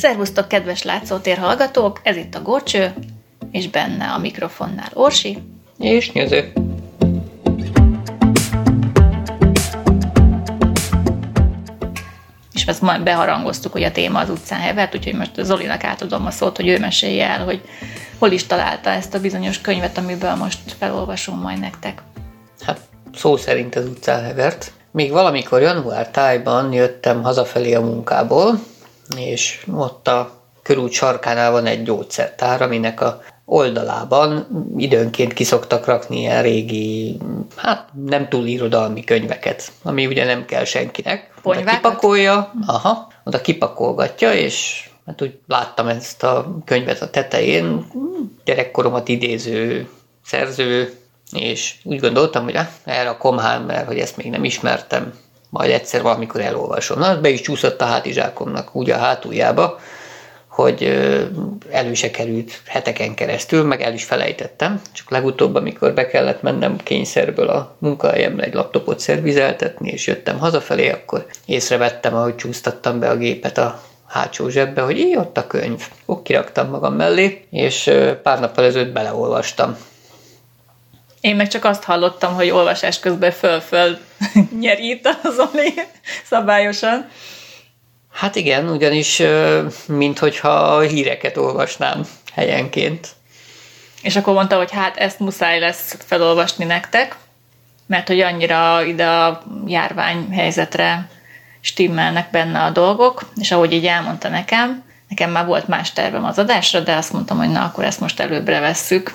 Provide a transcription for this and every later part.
Szervusztok, kedves látszótér hallgatók! Ez itt a Gorcső, és benne a mikrofonnál Orsi. És nyöző. És ezt majd beharangoztuk, hogy a téma az utcán hevert, úgyhogy most Zolinak átadom a szót, hogy ő mesélje el, hogy hol is találta ezt a bizonyos könyvet, amiből most felolvasom majd nektek. Hát szó szerint az utcán hevert. Még valamikor január tájban jöttem hazafelé a munkából, és ott a körút sarkánál van egy gyógyszertár, aminek a oldalában időnként kiszoktak rakni ilyen régi, hát nem túl irodalmi könyveket, ami ugye nem kell senkinek. Oda kipakolja, aha, oda kipakolgatja, és hát úgy láttam ezt a könyvet a tetején, gyerekkoromat idéző szerző, és úgy gondoltam, hogy erre a komhán, mert hogy ezt még nem ismertem, majd egyszer valamikor elolvasom. Na, be is csúszott a hátizsákomnak úgy a hátuljába, hogy elő se került heteken keresztül, meg el is felejtettem. Csak legutóbb, amikor be kellett mennem kényszerből a munkahelyemre egy laptopot szervizeltetni, és jöttem hazafelé, akkor észrevettem, ahogy csúsztattam be a gépet a hátsó zsebbe, hogy így ott a könyv. Ott kiraktam magam mellé, és pár nappal ezelőtt beleolvastam. Én meg csak azt hallottam, hogy olvasás közben föl-föl nyerít az Zoli szabályosan. Hát igen, ugyanis minthogyha híreket olvasnám helyenként. És akkor mondta, hogy hát ezt muszáj lesz felolvasni nektek, mert hogy annyira ide a járvány helyzetre stimmelnek benne a dolgok, és ahogy így elmondta nekem, nekem már volt más tervem az adásra, de azt mondtam, hogy na, akkor ezt most előbbre vesszük,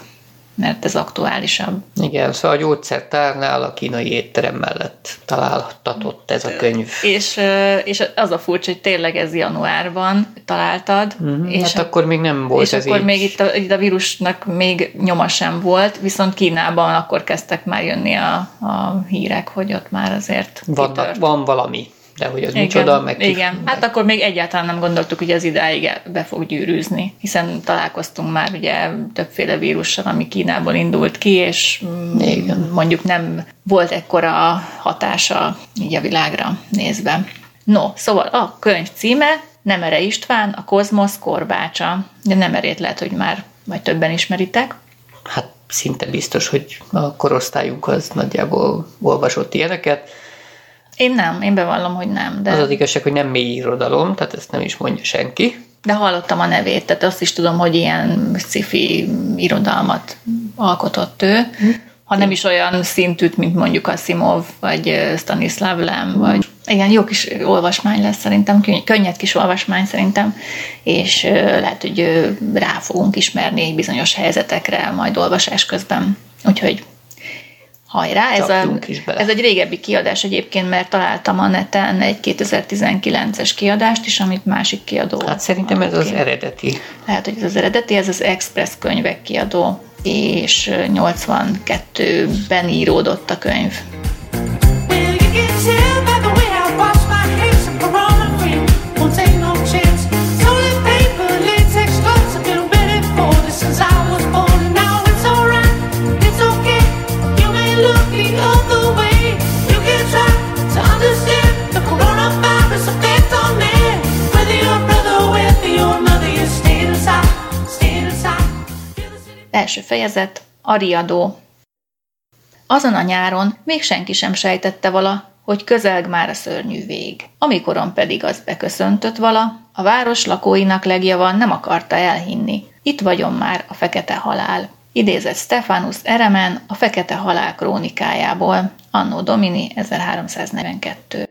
mert ez aktuálisabb. Igen, szóval a gyógyszertárnál a kínai étterem mellett találtatott ez a könyv. És, és az a furcsa, hogy tényleg ez januárban találtad. Mm, és hát akkor még nem volt És ez akkor így. még itt a, itt a vírusnak még nyoma sem volt, viszont Kínában akkor kezdtek már jönni a, a hírek, hogy ott már azért Vannak, kitört. Van valami. De hogy az Igen, micsoda, meg ki- igen. Hát akkor még egyáltalán nem gondoltuk, hogy az idáig be fog gyűrűzni, hiszen találkoztunk már ugye többféle vírussal, ami Kínából indult ki, és mm, Igen. mondjuk nem volt ekkora hatása így a világra nézve. No, szóval a könyv címe Nemere István, a Kozmosz korbácsa. De Nemerét lehet, hogy már vagy többen ismeritek. Hát szinte biztos, hogy a korosztályunk az nagyjából olvasott ilyeneket. Én nem, én bevallom, hogy nem, de... Az az igazság, hogy nem mély irodalom, tehát ezt nem is mondja senki. De hallottam a nevét, tehát azt is tudom, hogy ilyen sci-fi irodalmat alkotott ő, ha nem is olyan szintűt, mint mondjuk Asimov, vagy ö, Stanislav Lem, vagy igen, jó kis olvasmány lesz szerintem, könny- könnyed kis olvasmány szerintem, és lehet, hogy rá fogunk ismerni bizonyos helyzetekre majd olvasás közben. Úgyhogy hajrá, ez, a, Csapjunk is bele. ez egy régebbi kiadás egyébként, mert találtam a neten egy 2019-es kiadást is, amit másik kiadó. Hát szerintem ez az eredeti. Lehet, hogy ez az eredeti, ez az Express könyvek kiadó, és 82-ben íródott a könyv. Well, fejezet, a riadó. Azon a nyáron még senki sem sejtette vala, hogy közelg már a szörnyű vég. Amikoron pedig az beköszöntött vala, a város lakóinak legjava nem akarta elhinni. Itt vagyon már a fekete halál. Idézett Stefanus Eremen a Fekete Halál krónikájából, Anno Domini 1342.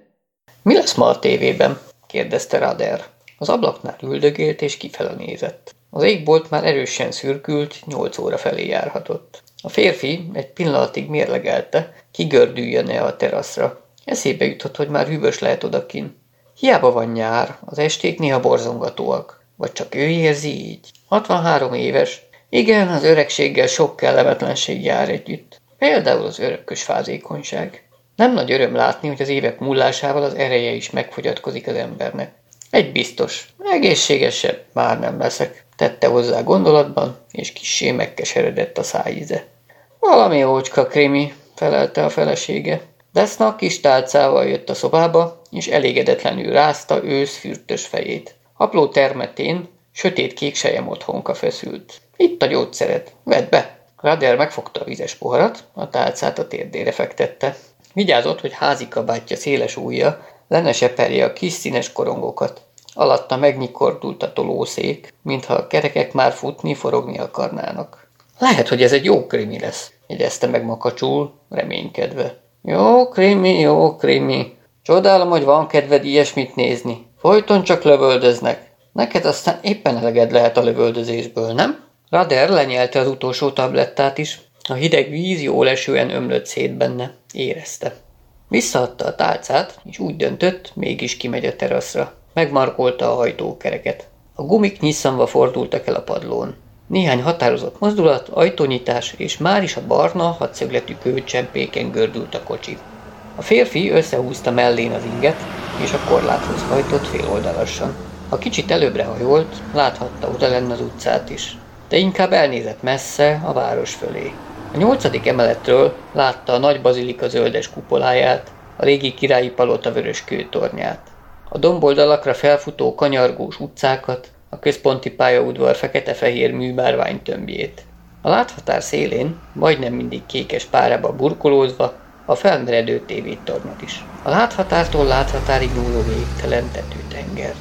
Mi lesz ma a tévében? kérdezte Rader. Az ablaknál üldögélt és kifele nézett. Az égbolt már erősen szürkült, nyolc óra felé járhatott. A férfi egy pillanatig mérlegelte, kigördüljön-e a teraszra. Eszébe jutott, hogy már hűvös lehet odakin. Hiába van nyár, az esték néha borzongatóak. Vagy csak ő érzi így. 63 éves. Igen, az öregséggel sok kellemetlenség jár együtt. Például az örökös fázékonyság. Nem nagy öröm látni, hogy az évek múlásával az ereje is megfogyatkozik az embernek. Egy biztos, egészségesebb már nem leszek, tette hozzá gondolatban, és kissé megkeseredett a szájíze. Valami ócska krimi, felelte a felesége. Deszna kis tálcával jött a szobába, és elégedetlenül rázta ősz fürtös fejét. Abló termetén sötét-kék sejem otthonka feszült. Itt a gyógyszered, vedd be! Rader megfogta a vizes poharat, a tálcát a térdére fektette. Vigyázott, hogy házi kabátja széles ujja le ne seperje a kis színes korongokat. Alatta megnyikordult a tolószék, mintha a kerekek már futni, forogni akarnának. Lehet, hogy ez egy jó krimi lesz, jegyezte meg makacsul, reménykedve. Jó krimi, jó krimi. Csodálom, hogy van kedved ilyesmit nézni. Folyton csak lövöldöznek. Neked aztán éppen eleged lehet a lövöldözésből, nem? Rader lenyelte az utolsó tablettát is. A hideg víz jól esően ömlött szét benne. Érezte. Visszaadta a tálcát, és úgy döntött, mégis kimegy a teraszra. Megmarkolta a hajtókereket. A gumik nyisszanva fordultak el a padlón. Néhány határozott mozdulat, ajtónyitás, és már is a barna, hadszögletű kőcsempéken gördült a kocsi. A férfi összehúzta mellén az inget, és a korláthoz hajtott féloldalasan. Ha kicsit előbbre hajolt, láthatta oda lenne az utcát is, de inkább elnézett messze a város fölé. A nyolcadik emeletről látta a nagy bazilika zöldes kupoláját, a régi királyi palota vörös kőtornyát. A domboldalakra felfutó kanyargós utcákat, a központi pályaudvar fekete-fehér műbárvány tömbjét. A láthatár szélén, majdnem mindig kékes párába burkolózva, a felmeredő tévétornyot is. A láthatártól láthatárig nyúló végtelen tetőtengert.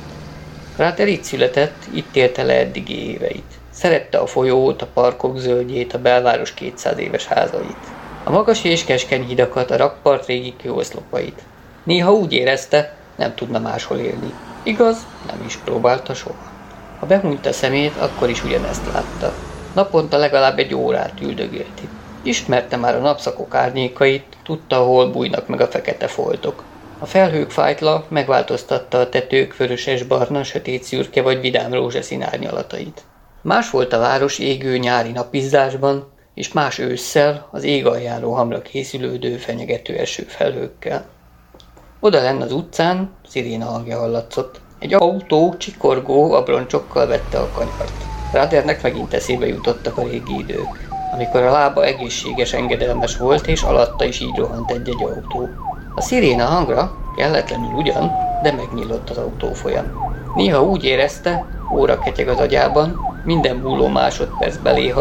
Kráter itt született, itt élte le eddigi éveit. Szerette a folyót, a parkok zöldjét, a belváros 200 éves házait. A magas és keskeny hidakat, a rakpart régi kőoszlopait. Néha úgy érezte, nem tudna máshol élni. Igaz, nem is próbálta soha. Ha behúnyta szemét, akkor is ugyanezt látta. Naponta legalább egy órát üldögélt itt. Ismerte már a napszakok árnyékait, tudta, hol bújnak meg a fekete foltok. A felhők fájtla megváltoztatta a tetők vöröses-barna, sötét szürke vagy vidám rózsaszín árnyalatait. Más volt a város égő nyári napizzásban, és más ősszel az ég aljáról hamra készülődő, fenyegető esőfelhőkkel. Oda lenn az utcán sziréna hangja hallatszott. Egy autó csikorgó abroncsokkal vette a kanyart. Radernek megint eszébe jutottak a régi idők, amikor a lába egészséges, engedelmes volt, és alatta is így rohant egy-egy autó. A sziréna hangra, kelletlenül ugyan, de megnyílott az autó folyam. Néha úgy érezte, óra ketyeg az agyában, minden múló másodperc belé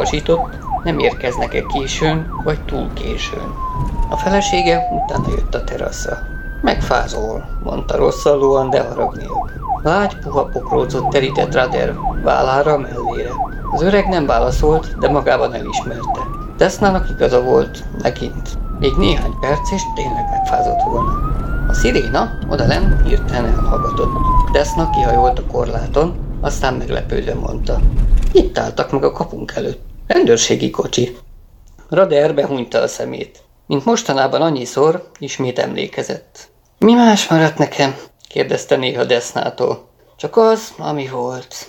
nem érkeznek-e későn, vagy túl későn. A felesége utána jött a teraszra. Megfázol, mondta rosszallóan, de harag nélkül. Lágy, puha pokrócot terített Rader vállára, mellére. Az öreg nem válaszolt, de magában elismerte. Desznának igaza volt, megint. Még néhány perc, és tényleg megfázott volna. A sziréna oda lenn hirtelen elhallgatott. Deszna kihajolt a korláton, aztán meglepődve mondta. Itt álltak meg a kapunk előtt. Rendőrségi kocsi. Rader behúnyta a szemét. Mint mostanában annyiszor, ismét emlékezett. Mi más maradt nekem? kérdezte néha Desznától. Csak az, ami volt.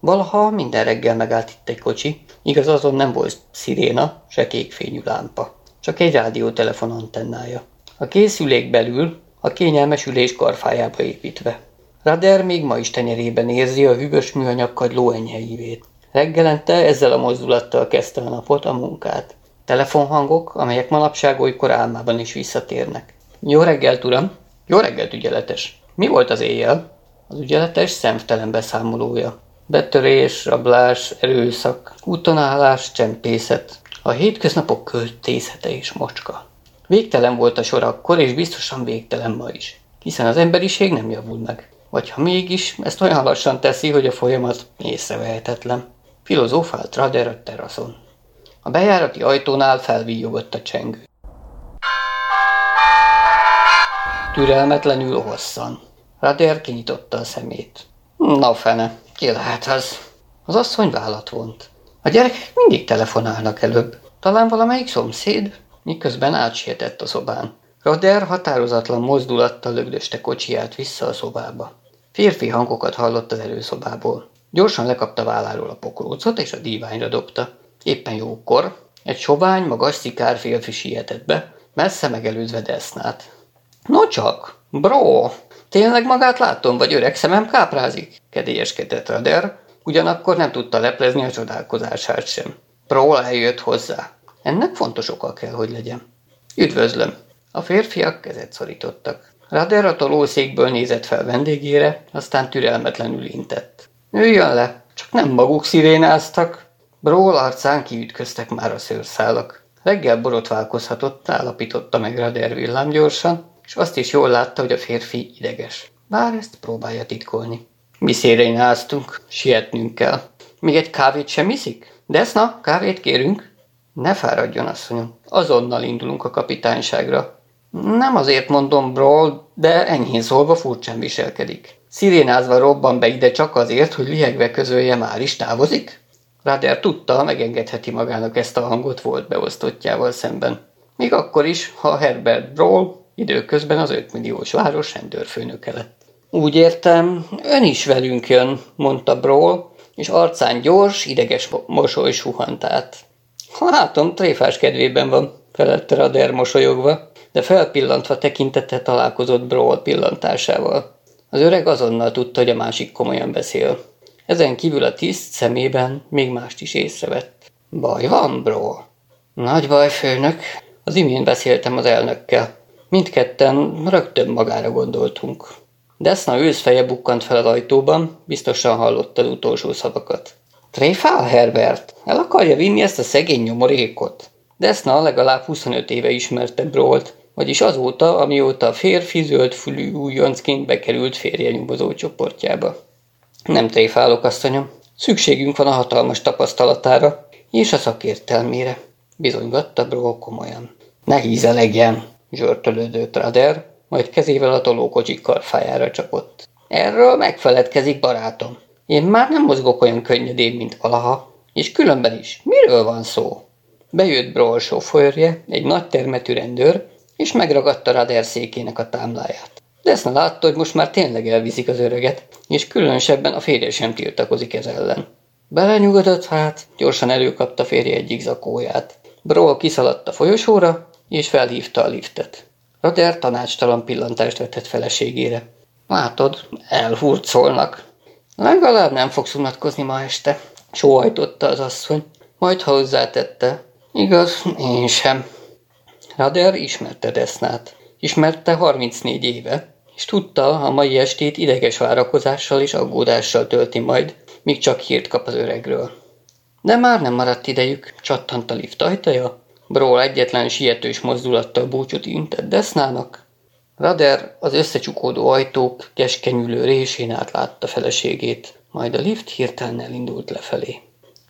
Valaha minden reggel megállt itt egy kocsi, igaz azon nem volt sziréna, se kékfényű lámpa, csak egy rádiótelefon antennája. A készülék belül, a kényelmes ülés karfájába építve. Rader még ma is tenyerében érzi a hűvös műanyag kagyló Reggelente ezzel a mozdulattal kezdte a napot, a munkát. Telefonhangok, amelyek manapság olykor álmában is visszatérnek. Jó reggelt, uram! Jó reggelt, ügyeletes! Mi volt az éjjel? Az ügyeletes szemtelen beszámolója. Betörés, rablás, erőszak, útonállás, csempészet. A hétköznapok költészete és mocska. Végtelen volt a sor akkor, és biztosan végtelen ma is. Hiszen az emberiség nem javul meg. Vagy ha mégis, ezt olyan lassan teszi, hogy a folyamat észrevehetetlen. Filozófált Rader a teraszon. A bejárati ajtónál felvíjogott a csengő. Türelmetlenül hosszan. Rader kinyitotta a szemét. Na fene, ki lehet az? Az asszony vállat vont. A gyerekek mindig telefonálnak előbb. Talán valamelyik szomszéd? Miközben átsietett a szobán. Rader határozatlan mozdulattal lögdöste kocsiját vissza a szobába. Férfi hangokat hallott az előszobából. Gyorsan lekapta válláról a pokrócot, és a díványra dobta. Éppen jókor egy sovány, magas szikár férfi sietett be, messze megelőzve Desznát. No csak, bro, tényleg magát látom, vagy öreg szemem káprázik? kedélyeskedett Rader, ugyanakkor nem tudta leplezni a csodálkozását sem. Bro eljött hozzá. Ennek fontos oka kell, hogy legyen. Üdvözlöm. A férfiak kezet szorítottak. Rader a tolószékből nézett fel vendégére, aztán türelmetlenül intett. Üljön le, csak nem maguk szirénáztak. Bról arcán kiütköztek már a szőrszálak. Reggel borotválkozhatott, állapította meg Rader villámgyorsan, és azt is jól látta, hogy a férfi ideges. Bár ezt próbálja titkolni. Mi szérénáztunk, sietnünk kell. Még egy kávét sem iszik? Deszna, kávét kérünk? Ne fáradjon, asszonyom. Azonnal indulunk a kapitányságra. Nem azért mondom Brawl, de enyhén szólva furcsán viselkedik. Szirénázva robban be ide csak azért, hogy liegve közölje már is távozik? Rader tudta, megengedheti magának ezt a hangot volt beosztottjával szemben. Még akkor is, ha Herbert Brawl időközben az 5 milliós város rendőrfőnöke lett. Úgy értem, ön is velünk jön, mondta Brawl, és arcán gyors, ideges mosoly suhant át. Ha látom, tréfás kedvében van, felelte Rader mosolyogva, de felpillantva tekintette találkozott Brawl pillantásával. Az öreg azonnal tudta, hogy a másik komolyan beszél. Ezen kívül a tiszt szemében még mást is észrevett. Baj van, Brawl? Nagy baj, főnök. Az imént beszéltem az elnökkel. Mindketten rögtön magára gondoltunk. Deszna őszfeje bukkant fel az ajtóban, biztosan hallotta az utolsó szavakat. Tréfál, Herbert? El akarja vinni ezt a szegény nyomorékot? Deszna legalább 25 éve ismerte Brolt, vagyis azóta, amióta a férfi zöldfülű újoncként bekerült férje nyomozó csoportjába. Nem tréfálok, asszonyom. Szükségünk van a hatalmas tapasztalatára és a szakértelmére, bizonygatta Brol komolyan. Ne hízelegjen, zsörtölődött Rader, majd kezével a tolókocsik karfájára csapott. Erről megfeledkezik, barátom. Én már nem mozgok olyan könnyedén, mint valaha, és különben is, miről van szó? Bejött Brawl sofőrje, egy nagy termetű rendőr, és megragadta Rader székének a támláját. Deszna látta, hogy most már tényleg elviszik az öreget, és különösebben a férje sem tiltakozik ez ellen. Belenyugodott hát, gyorsan előkapta férje egyik zakóját. Brawl kiszaladt a folyosóra, és felhívta a liftet. Rader tanácstalan pillantást vetett feleségére. Látod, elhurcolnak. Legalább nem fogsz unatkozni ma este, sóhajtotta az asszony, majd hozzátette. Igaz, én sem. Rader ismerte Desznát. Ismerte 34 éve, és tudta, a mai estét ideges várakozással és aggódással tölti majd, míg csak hírt kap az öregről. De már nem maradt idejük, csattant a lift ajtaja, Brawl egyetlen sietős mozdulattal búcsút intett Desznának. Rader az összecsukódó ajtók keskenyülő résén átlátta feleségét, majd a lift hirtelen elindult lefelé.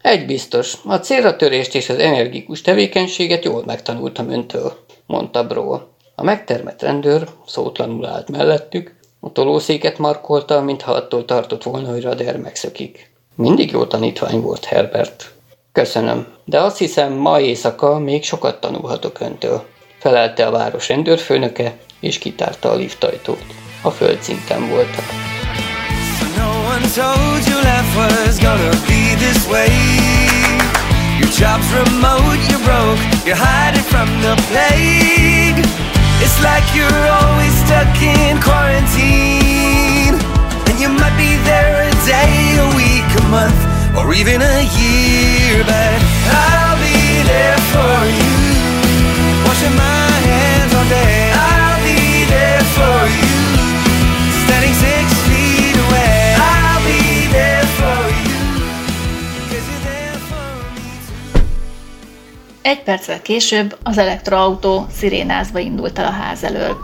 Egy biztos, a célra törést és az energikus tevékenységet jól megtanultam öntől, mondta Brawl. A megtermett rendőr szótlanul állt mellettük, a tolószéket markolta, mintha attól tartott volna, hogy Rader megszökik. Mindig jó tanítvány volt Herbert. Köszönöm, de azt hiszem ma éjszaka még sokat tanulhatok öntől, felelte a város rendőrfőnöke, és kitárta a liftajtót. A földszinten voltak. Job's remote, you're broke, you're hiding from the plague. It's like you're always stuck in quarantine. And you might be there a day, a week, a month, or even a year, but I'll be there for you. Washing my hands all day. I'll be there for you. Standing six feet away. I'll be there for you. Egy perccel később az elektroautó szirénázva indult el a ház elől.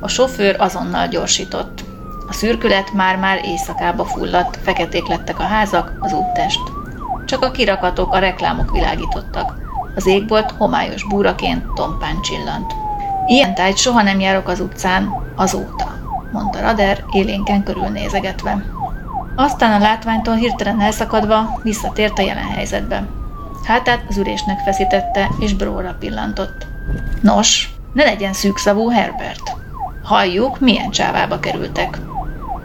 A sofőr azonnal gyorsított. A szürkület már-már éjszakába fulladt, feketék lettek a házak, az úttest. Csak a kirakatok, a reklámok világítottak. Az égbolt homályos búraként tompán csillant. Ilyen tájt soha nem járok az utcán, azóta, mondta Rader, élénken körülnézegetve. Aztán a látványtól hirtelen elszakadva visszatért a jelen helyzetbe. Hátát az ürésnek feszítette, és bróra pillantott. Nos, ne legyen szűkszavú Herbert. Halljuk, milyen csávába kerültek.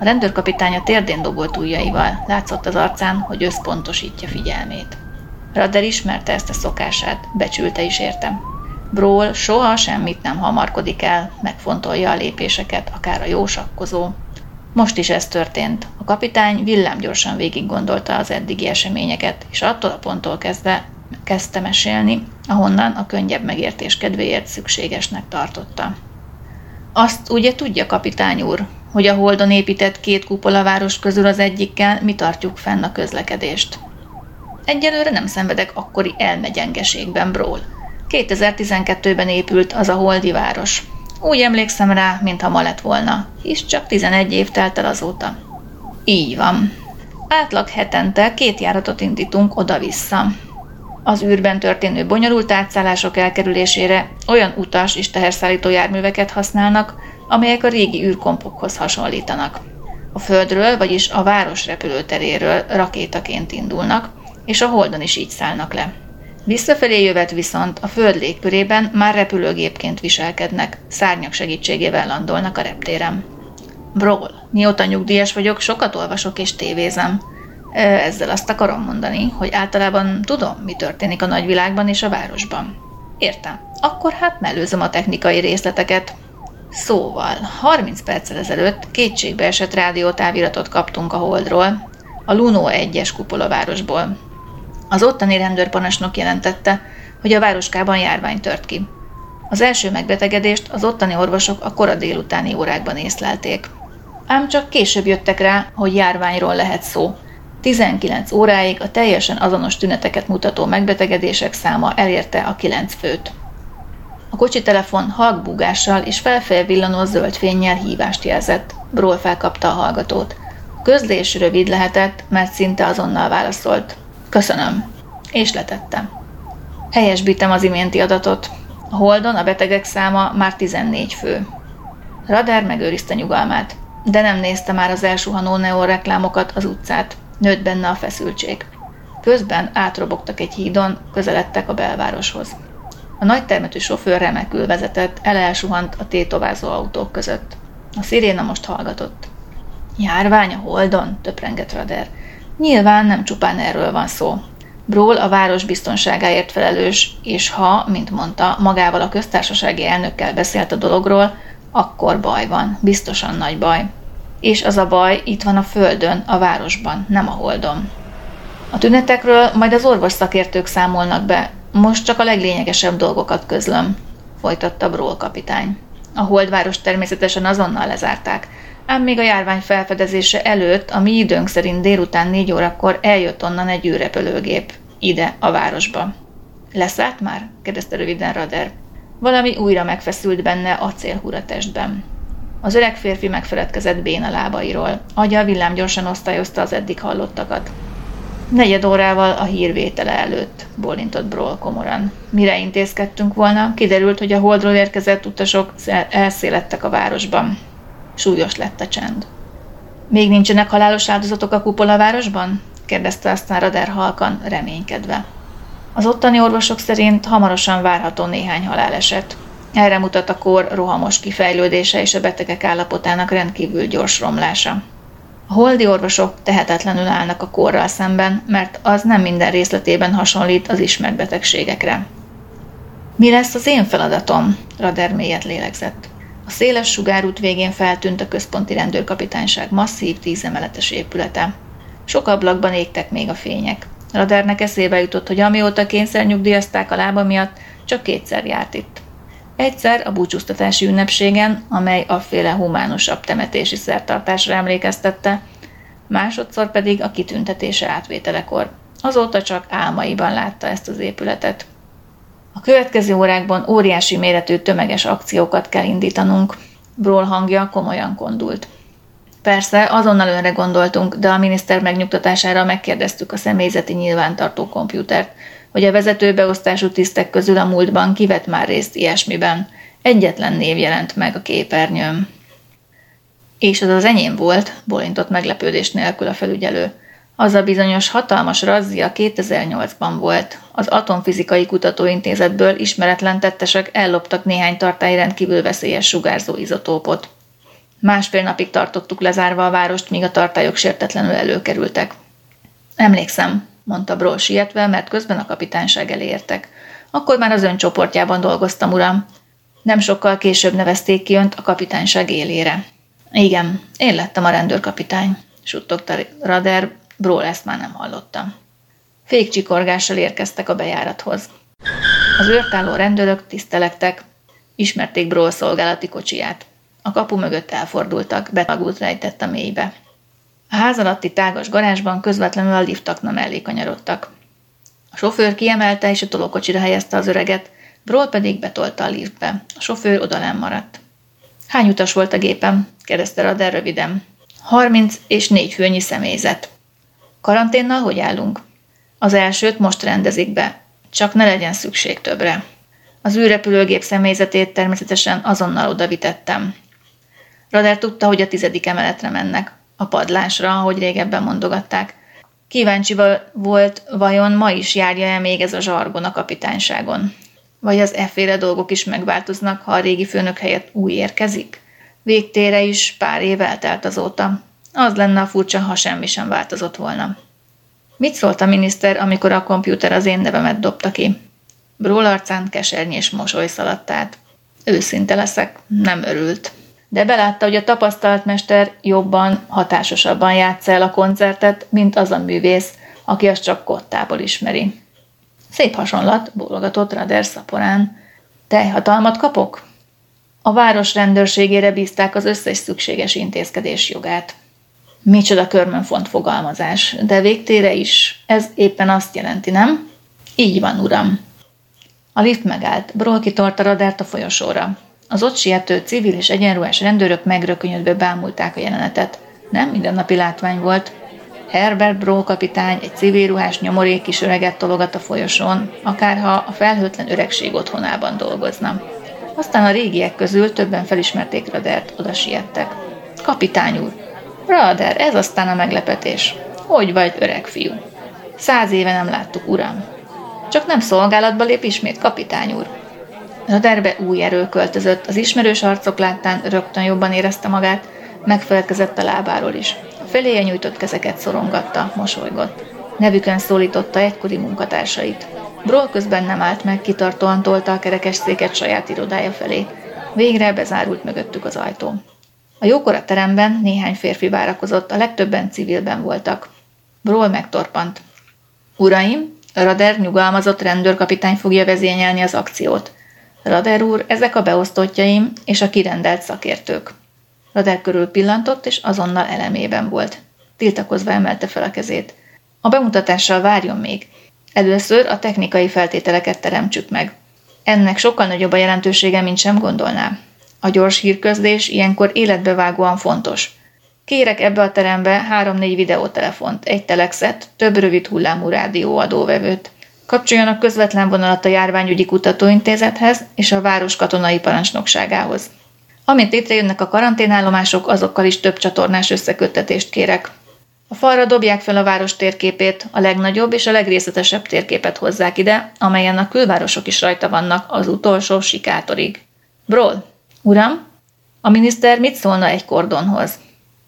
A rendőrkapitány a térdén dobolt ujjaival, látszott az arcán, hogy összpontosítja figyelmét. Radder ismerte ezt a szokását, becsülte is értem. Brawl soha semmit nem hamarkodik el, megfontolja a lépéseket, akár a jó sakkozó. Most is ez történt. A kapitány villámgyorsan végig gondolta az eddigi eseményeket, és attól a ponttól kezdve kezdte mesélni, ahonnan a könnyebb megértés kedvéért szükségesnek tartotta. Azt ugye tudja, kapitány úr, hogy a Holdon épített két kupolaváros közül az egyikkel mi tartjuk fenn a közlekedést. Egyelőre nem szenvedek akkori elmegyengeségben, Bról. 2012-ben épült az a Holdi város. Úgy emlékszem rá, mintha ma lett volna, hisz csak 11 év telt el azóta. Így van. Átlag hetente két járatot indítunk oda-vissza. Az űrben történő bonyolult átszállások elkerülésére olyan utas és teherszállító járműveket használnak, amelyek a régi űrkompokhoz hasonlítanak. A Földről, vagyis a város repülőteréről rakétaként indulnak, és a Holdon is így szállnak le. Visszafelé jövet viszont a Föld légkörében már repülőgépként viselkednek, szárnyak segítségével landolnak a reptéren. Brawl. Mióta nyugdíjas vagyok, sokat olvasok és tévézem. Ezzel azt akarom mondani, hogy általában tudom, mi történik a nagyvilágban és a városban. Értem. Akkor hát mellőzöm a technikai részleteket. Szóval, 30 perccel ezelőtt kétségbeesett rádiótáviratot kaptunk a Holdról, a Luno 1-es kupolavárosból. Az ottani rendőrpanasnok jelentette, hogy a városkában járvány tört ki. Az első megbetegedést az ottani orvosok a kora délutáni órákban észlelték. Ám csak később jöttek rá, hogy járványról lehet szó. 19 óráig a teljesen azonos tüneteket mutató megbetegedések száma elérte a 9 főt. A kocsi telefon halkbúgással és felfelé villanó zöld fénnyel hívást jelzett. Bról felkapta a hallgatót. A közlés rövid lehetett, mert szinte azonnal válaszolt. Köszönöm. És letettem. Helyesbítem az iménti adatot. A Holdon a betegek száma már 14 fő. Radar megőrizte nyugalmát, de nem nézte már az elsuhanó neon reklámokat az utcát. Nőtt benne a feszültség. Közben átrobogtak egy hídon, közeledtek a belvároshoz. A nagy termetű sofőr remekül vezetett, elelsuhant a tétovázó autók között. A sziréna most hallgatott. Járvány a Holdon, töprengett Rader. Nyilván nem csupán erről van szó. Bról a város biztonságáért felelős, és ha, mint mondta, magával a köztársasági elnökkel beszélt a dologról, akkor baj van, biztosan nagy baj. És az a baj itt van a földön, a városban, nem a holdon. A tünetekről majd az orvos szakértők számolnak be, most csak a leglényegesebb dolgokat közlöm, folytatta Bról kapitány. A holdváros természetesen azonnal lezárták, ám még a járvány felfedezése előtt a mi időnk szerint délután négy órakor eljött onnan egy űrrepülőgép, ide, a városba. Leszállt már? kérdezte röviden Rader. Valami újra megfeszült benne acélhúra testben. Az öreg férfi megfeledkezett béna lábairól. Agya villámgyorsan osztályozta az eddig hallottakat. Negyed órával a hírvétele előtt, bólintott Broll komoran. Mire intézkedtünk volna, kiderült, hogy a holdról érkezett utasok elszélettek a városban. Súlyos lett a csend. Még nincsenek halálos áldozatok a kupola városban? kérdezte aztán Radar halkan, reménykedve. Az ottani orvosok szerint hamarosan várható néhány haláleset. Erre mutat a kor rohamos kifejlődése és a betegek állapotának rendkívül gyors romlása. A holdi orvosok tehetetlenül állnak a korral szemben, mert az nem minden részletében hasonlít az ismert betegségekre. Mi lesz az én feladatom? Rader mélyet lélegzett. A széles sugárút végén feltűnt a központi rendőrkapitányság masszív tízemeletes épülete. Sok ablakban égtek még a fények. Radernek eszébe jutott, hogy amióta kényszer nyugdíjazták a lába miatt, csak kétszer járt itt. Egyszer a búcsúztatási ünnepségen, amely a féle humánusabb temetési szertartásra emlékeztette, másodszor pedig a kitüntetése átvételekor. Azóta csak álmaiban látta ezt az épületet. A következő órákban óriási méretű tömeges akciókat kell indítanunk. Bról hangja komolyan kondult. Persze, azonnal önre gondoltunk, de a miniszter megnyugtatására megkérdeztük a személyzeti nyilvántartó komputert, hogy a vezetőbeosztású tisztek közül a múltban kivett már részt ilyesmiben. Egyetlen név jelent meg a képernyőm. És az az enyém volt, bolintott meglepődés nélkül a felügyelő. Az a bizonyos hatalmas razzia 2008-ban volt. Az Atomfizikai Kutatóintézetből ismeretlen tettesek elloptak néhány tartály rendkívül veszélyes sugárzó izotópot. Másfél napig tartottuk lezárva a várost, míg a tartályok sértetlenül előkerültek. Emlékszem, mondta Bról sietve, mert közben a kapitányság elé értek. Akkor már az ön csoportjában dolgoztam, uram. Nem sokkal később nevezték ki önt a kapitányság élére. Igen, én lettem a rendőrkapitány, suttogta Rader, Bról ezt már nem hallottam. Fékcsikorgással érkeztek a bejárathoz. Az őrtálló rendőrök tisztelektek, ismerték Bról szolgálati kocsiját. A kapu mögött elfordultak, betagult rejtett a mélybe. A ház alatti tágas garázsban közvetlenül a liftakna mellé kanyarodtak. A sofőr kiemelte és a tolókocsira helyezte az öreget, Broll pedig betolta a liftbe. A sofőr odalán maradt. Hány utas volt a gépen? kérdezte Rader röviden. Harminc és négy főnyi személyzet. Karanténnal hogy állunk? Az elsőt most rendezik be, csak ne legyen szükség többre. Az űrrepülőgép személyzetét természetesen azonnal odavitettem. Radar tudta, hogy a tizedik emeletre mennek, a padlásra, ahogy régebben mondogatták. Kíváncsi volt, vajon ma is járja-e még ez a zsargon a kapitányságon. Vagy az efféle dolgok is megváltoznak, ha a régi főnök helyett új érkezik? Végtére is pár év eltelt azóta. Az lenne a furcsa, ha semmi sem változott volna. Mit szólt a miniszter, amikor a kompjúter az én nevemet dobta ki? Bról arcán kesernyés mosoly szaladt át. Őszinte leszek, nem örült. De belátta, hogy a tapasztalt mester jobban, hatásosabban játsza el a koncertet, mint az a művész, aki azt csak kottából ismeri. Szép hasonlat, bólogatott Rader szaporán. Teljhatalmat kapok? A város rendőrségére bízták az összes szükséges intézkedés jogát. Micsoda körmönfont fogalmazás, de végtére is. Ez éppen azt jelenti, nem? Így van, uram. A lift megállt, Broll kitart a radárt a folyosóra. Az ott siető civil és egyenruhás rendőrök megrökönyödve bámulták a jelenetet. Nem mindennapi látvány volt. Herbert Broll kapitány egy civil ruhás nyomorék kis öreget tologat a folyosón, akárha a felhőtlen öregség otthonában dolgozna. Aztán a régiek közül többen felismerték Radert, oda siettek. Kapitány úr, Rader, ez aztán a meglepetés. Hogy vagy, öreg fiú? Száz éve nem láttuk, uram. Csak nem szolgálatba lép ismét, kapitány úr. Raderbe új erő költözött, az ismerős arcok láttán rögtön jobban érezte magát, megfelelkezett a lábáról is. A feléje nyújtott kezeket szorongatta, mosolygott. Nevükön szólította egykori munkatársait. Broll közben nem állt meg, kitartóan tolta a kerekes széket saját irodája felé. Végre bezárult mögöttük az ajtó. A jókora teremben néhány férfi várakozott, a legtöbben civilben voltak. Broll megtorpant. Uraim, Rader nyugalmazott rendőrkapitány fogja vezényelni az akciót. Rader úr, ezek a beosztottjaim és a kirendelt szakértők. Rader körül pillantott, és azonnal elemében volt. Tiltakozva emelte fel a kezét. A bemutatással várjon még. Először a technikai feltételeket teremtsük meg. Ennek sokkal nagyobb a jelentősége, mint sem gondolná. A gyors hírközlés ilyenkor életbevágóan fontos. Kérek ebbe a terembe három-négy videótelefont, egy telexet, több rövid hullámú rádióadóvevőt. Kapcsoljanak közvetlen vonalat a járványügyi kutatóintézethez és a város katonai parancsnokságához. Amint létrejönnek a karanténállomások, azokkal is több csatornás összeköttetést kérek. A falra dobják fel a város térképét, a legnagyobb és a legrészletesebb térképet hozzák ide, amelyen a külvárosok is rajta vannak az utolsó sikátorig. Bról, Uram, a miniszter mit szólna egy kordonhoz?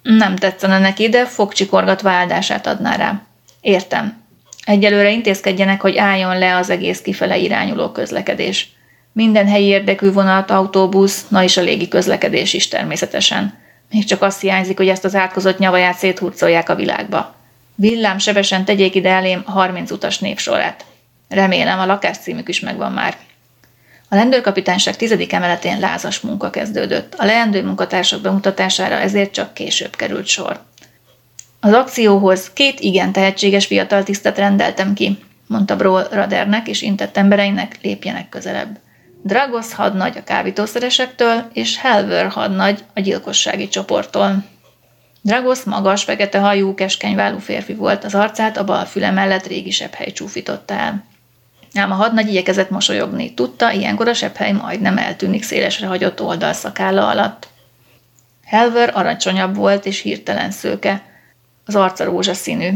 Nem tetszene neki, de fogcsikorgatva áldását adná rá. Értem. Egyelőre intézkedjenek, hogy álljon le az egész kifele irányuló közlekedés. Minden helyi érdekű vonat, autóbusz, na és a légi közlekedés is természetesen. Még csak azt hiányzik, hogy ezt az átkozott nyavaját széthurcolják a világba. Villám sebesen tegyék ide elém a 30 utas névsorát. Remélem a lakáscímük is megvan már. A rendőrkapitányság tizedik emeletén lázas munka kezdődött. A leendő munkatársak bemutatására ezért csak később került sor. Az akcióhoz két igen tehetséges fiatal tisztet rendeltem ki, mondta Broll Radernek és intett embereinek, lépjenek közelebb. Dragos hadnagy a kábítószeresektől, és Helver hadnagy a gyilkossági csoporttól. Dragos magas, fekete hajú, keskenyvállú férfi volt, az arcát a bal füle mellett régi hely csúfította el. Ám a hadnagy igyekezett mosolyogni. Tudta, ilyenkor a sepphely majdnem eltűnik szélesre hagyott oldalszakálla alatt. Helver arancsonyabb volt és hirtelen szőke. Az arca rózsaszínű.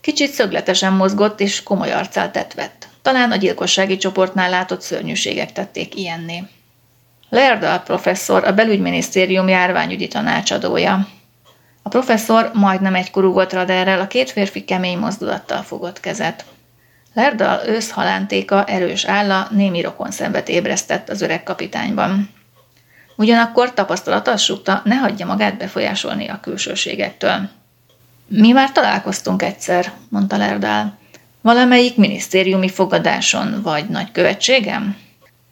Kicsit szögletesen mozgott és komoly arccal tetvett. Talán a gyilkossági csoportnál látott szörnyűségek tették ilyenné. Lerda professzor a belügyminisztérium járványügyi tanácsadója. A professzor majdnem egykorú volt Raderrel, a két férfi kemény mozdulattal fogott kezet. Lerdal ősz halántéka erős álla némi rokon szembet ébresztett az öreg kapitányban. Ugyanakkor tapasztalat azt ne hagyja magát befolyásolni a külsőségektől. Mi már találkoztunk egyszer, mondta Lerdál. Valamelyik minisztériumi fogadáson vagy nagykövetségem?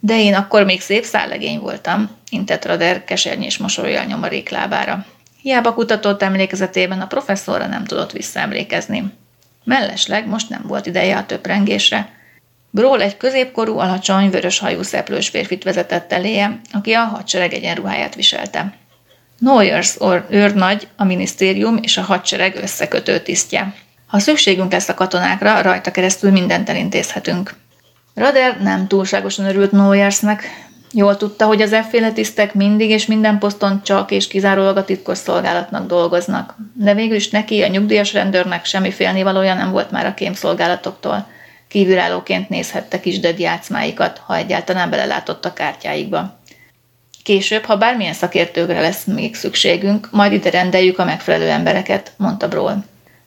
De én akkor még szép szállegény voltam. intett Rader kesernyés mosolyjal nyomorék lábára. Hiába kutatott emlékezetében a professzorra nem tudott visszaemlékezni. Mellesleg most nem volt ideje a töprengésre. Bról egy középkorú, alacsony, vörös hajú szeplős férfit vezetett eléje, aki a hadsereg egyenruháját viselte. Noyers őrnagy, a minisztérium és a hadsereg összekötő tisztje. Ha szükségünk lesz a katonákra, rajta keresztül mindent elintézhetünk. Rader nem túlságosan örült Noyersnek, Jól tudta, hogy az efféle tisztek mindig és minden poszton csak és kizárólag a titkos szolgálatnak dolgoznak. De végül is neki, a nyugdíjas rendőrnek semmi félnivalója nem volt már a kémszolgálatoktól. Kívülállóként nézhette kis játszmáikat, ha egyáltalán belelátott a kártyáikba. Később, ha bármilyen szakértőkre lesz még szükségünk, majd ide rendeljük a megfelelő embereket, mondta Broll.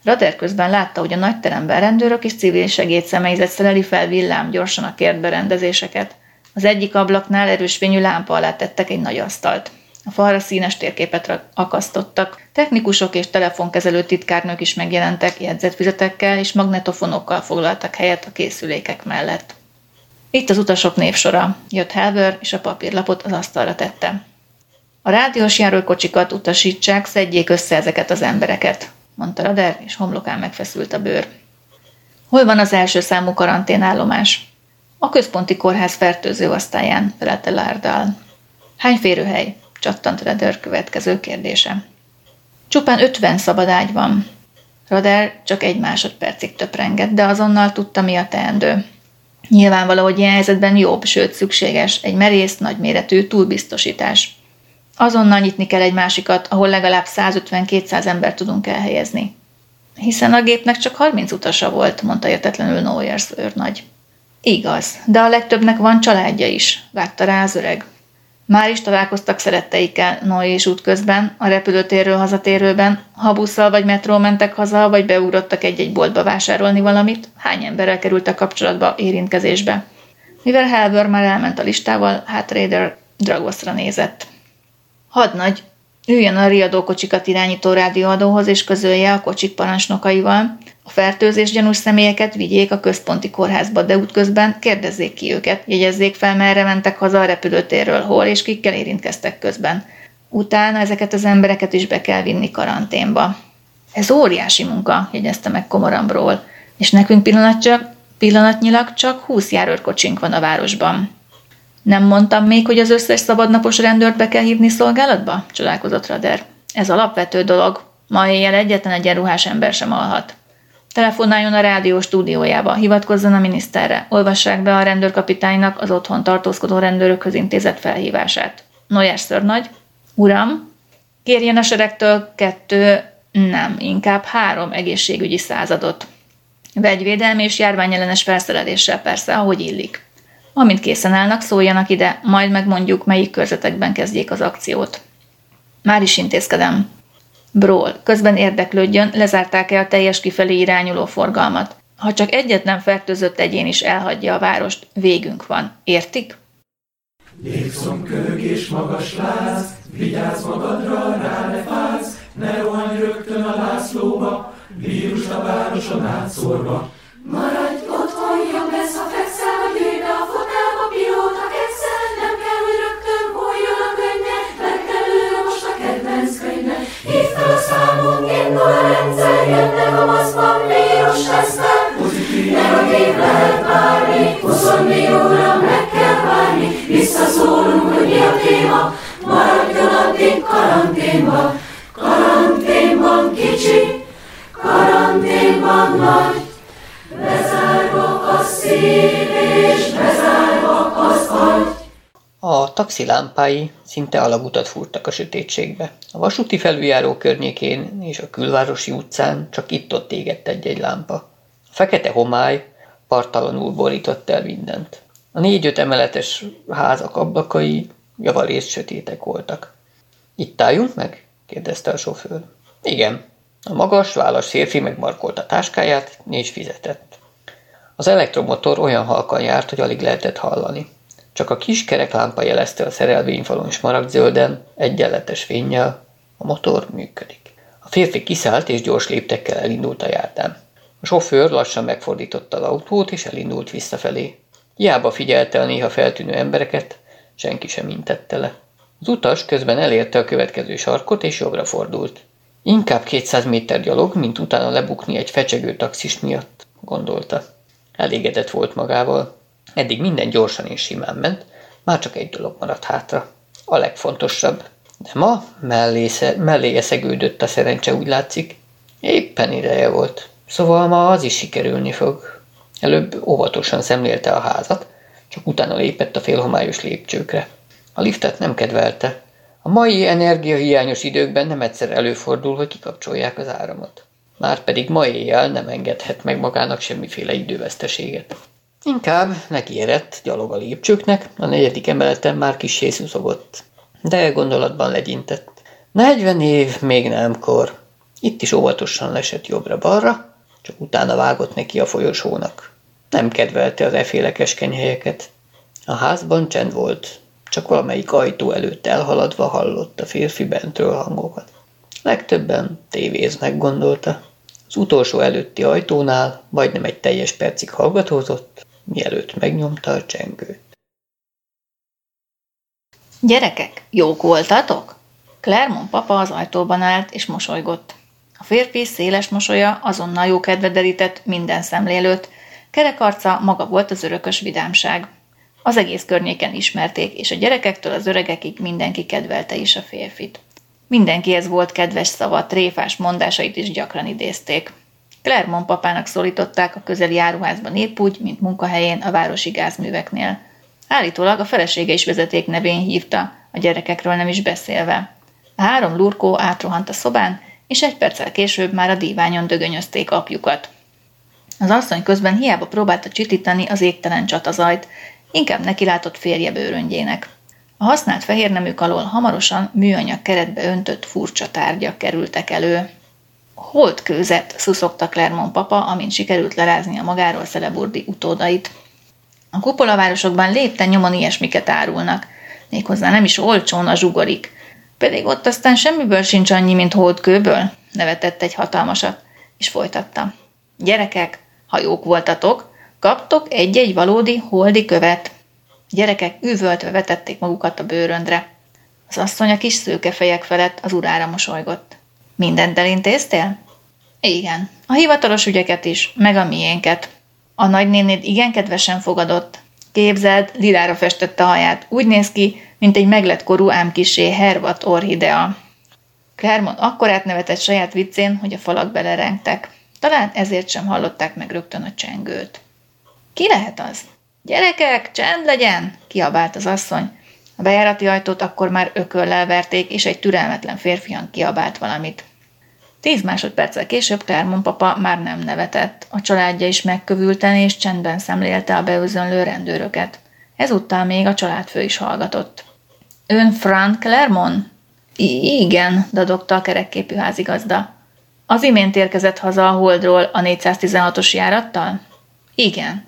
Rader közben látta, hogy a nagy teremben rendőrök és civil segédszemélyzet szereli fel villám gyorsan a kérdberendezéseket – az egyik ablaknál erős fényű lámpa alá tettek egy nagy asztalt. A falra színes térképet akasztottak. Technikusok és telefonkezelő titkárnők is megjelentek jegyzetfizetekkel és magnetofonokkal foglaltak helyet a készülékek mellett. Itt az utasok névsora. Jött Helver, és a papírlapot az asztalra tette. A rádiós járókocsikat utasítsák, szedjék össze ezeket az embereket, mondta Rader, és homlokán megfeszült a bőr. Hol van az első számú karanténállomás? A központi kórház fertőző osztályán, felelte Lárdal. Hány férőhely? csattant Rader következő kérdése. Csupán ötven szabad ágy van. Rader csak egy másodpercig töprengett, de azonnal tudta, mi a teendő. Nyilvánvaló, hogy ilyen helyzetben jobb, sőt szükséges egy merész, nagyméretű túlbiztosítás. Azonnal nyitni kell egy másikat, ahol legalább 150-200 ember tudunk elhelyezni. Hiszen a gépnek csak 30 utasa volt, mondta értetlenül Noyers őrnagy. Igaz, de a legtöbbnek van családja is, vágta rá az öreg. Már is találkoztak szeretteikkel Noé és útközben, a repülőtérről hazatérőben, ha busszal vagy metró mentek haza, vagy beugrottak egy-egy boltba vásárolni valamit, hány emberrel kerültek kapcsolatba, érintkezésbe. Mivel Helber már elment a listával, hát Raider Dragosra nézett. Hadnagy, üljön a riadókocsikat irányító rádióadóhoz és közölje a kocsik parancsnokaival, a fertőzés gyanús személyeket vigyék a központi kórházba, de útközben kérdezzék ki őket, jegyezzék fel, merre mentek haza a repülőtérről, hol és kikkel érintkeztek közben. Utána ezeket az embereket is be kell vinni karanténba. Ez óriási munka, jegyezte meg komorambról, és nekünk pillanat pillanatnyilag csak 20 járőrkocsink van a városban. Nem mondtam még, hogy az összes szabadnapos rendőrt be kell hívni szolgálatba? Csodálkozott Rader. Ez alapvető dolog. Ma éjjel egyetlen egyenruhás ember sem alhat. Telefonáljon a rádió stúdiójába, hivatkozzon a miniszterre, olvassák be a rendőrkapitánynak az otthon tartózkodó rendőrökhöz intézett felhívását. Noyer szörnagy, uram, kérjen a seregtől kettő, nem, inkább három egészségügyi századot. Vegyvédelmi és járványellenes felszereléssel persze, ahogy illik. Amint készen állnak, szóljanak ide, majd megmondjuk, melyik körzetekben kezdjék az akciót. Már is intézkedem. Bról, közben érdeklődjön, lezárták-e a teljes kifelé irányuló forgalmat. Ha csak egyetlen fertőzött egyén is elhagyja a várost, végünk van. Értik? Légszomkög és magas láz, vigyázz magadra, rá ne fáz, ne rohanj rögtön a Lászlóba, vírus a városon átszórva. Maradj otthon, jobb lesz, ha fekszel, indul a rendszer, jönnek a maszkban, vírus tesztel. Negatív lehet bármi, 24 óra meg kell várni, visszaszólunk, hogy mi a téma, maradjon addig karanténba. Karanténban kicsi, karanténban nagy, bezárva a szív és bezárva az agy. A taxi lámpái szinte alagutat fúrtak a sötétségbe. A vasúti felüljáró környékén és a külvárosi utcán csak itt-ott égett egy-egy lámpa. A fekete homály partalanul borított el mindent. A négy-öt emeletes házak ablakai javarészt sötétek voltak. Itt álljunk meg? kérdezte a sofőr. Igen. A magas, válas férfi megmarkolta táskáját, és fizetett. Az elektromotor olyan halkan járt, hogy alig lehetett hallani. Csak a kis kereklámpa jelezte a szerelvényfalon smaragdzölden, egyenletes fényjel, a motor működik. A férfi kiszállt és gyors léptekkel elindult a járdán. A sofőr lassan megfordította az autót és elindult visszafelé. Hiába figyelte a néha feltűnő embereket, senki sem intette le. Az utas közben elérte a következő sarkot, és jobbra fordult. Inkább 200 méter gyalog, mint utána lebukni egy fecsegő taxis miatt, gondolta. Elégedett volt magával. Eddig minden gyorsan és simán ment, már csak egy dolog maradt hátra. A legfontosabb. De ma mellé, mellé szegődött a szerencse, úgy látszik. Éppen ideje volt. Szóval ma az is sikerülni fog. Előbb óvatosan szemlélte a házat, csak utána lépett a félhomályos lépcsőkre. A liftet nem kedvelte. A mai energiahiányos időkben nem egyszer előfordul, hogy kikapcsolják az áramot. Márpedig ma éjjel nem engedhet meg magának semmiféle időveszteséget. Inkább nekiérett gyalog a lépcsőknek, a negyedik emeleten már kis szuszogott. De gondolatban legyintett. 40 év még nem kor. Itt is óvatosan lesett jobbra-balra, csak utána vágott neki a folyosónak. Nem kedvelte az eféle keskeny helyeket. A házban csend volt, csak valamelyik ajtó előtt elhaladva hallott a férfi bentről hangokat. Legtöbben tévéznek gondolta. Az utolsó előtti ajtónál majdnem egy teljes percig hallgatózott, mielőtt megnyomta a csengőt. Gyerekek, jók voltatok? Clermont papa az ajtóban állt és mosolygott. A férfi széles mosolya azonnal jó kedve derített minden szemlélőt, kerek arca maga volt az örökös vidámság. Az egész környéken ismerték, és a gyerekektől az öregekig mindenki kedvelte is a férfit. Mindenkihez volt kedves szava, tréfás mondásait is gyakran idézték. Clermont papának szólították a közeli áruházban épp úgy, mint munkahelyén a városi gázműveknél. Állítólag a felesége is vezeték nevén hívta, a gyerekekről nem is beszélve. A három lurkó átrohant a szobán, és egy perccel később már a díványon dögönyözték apjukat. Az asszony közben hiába próbálta csitítani az égtelen csatazajt, inkább neki látott férje bőröngyének. A használt fehérneműk alól hamarosan műanyag keretbe öntött furcsa tárgyak kerültek elő. Holt kőzet, szuszogta Clermont papa, amint sikerült lerázni a magáról Szeleburdi utódait. A kupolavárosokban lépten nyomon ilyesmiket árulnak, méghozzá nem is olcsón a zsugorik. Pedig ott aztán semmiből sincs annyi, mint holdkőből, nevetett egy hatalmasat, és folytatta. Gyerekek, ha jók voltatok, kaptok egy-egy valódi holdi követ. Gyerekek üvöltve vetették magukat a bőröndre. Az asszony a kis szőke fejek felett az urára mosolygott. Mindent elintéztél? Igen, a hivatalos ügyeket is, meg a miénket. A nagynénéd igen kedvesen fogadott. Képzeld, lilára festette a haját. Úgy néz ki, mint egy meglett korú ám kisé hervat orhidea. Clermont akkor átnevetett saját viccén, hogy a falak belerengtek. Talán ezért sem hallották meg rögtön a csengőt. Ki lehet az? Gyerekek, csend legyen! kiabált az asszony. A bejárati ajtót akkor már ököllel verték, és egy türelmetlen férfian kiabált valamit. Tíz másodperccel később Clermont papa már nem nevetett. A családja is megkövülten és csendben szemlélte a beözönlő rendőröket. Ezúttal még a családfő is hallgatott. Ön Frank Clermont? I- igen, dadogta a kerekképű házigazda. Az imént érkezett haza a Holdról a 416-os járattal? Igen.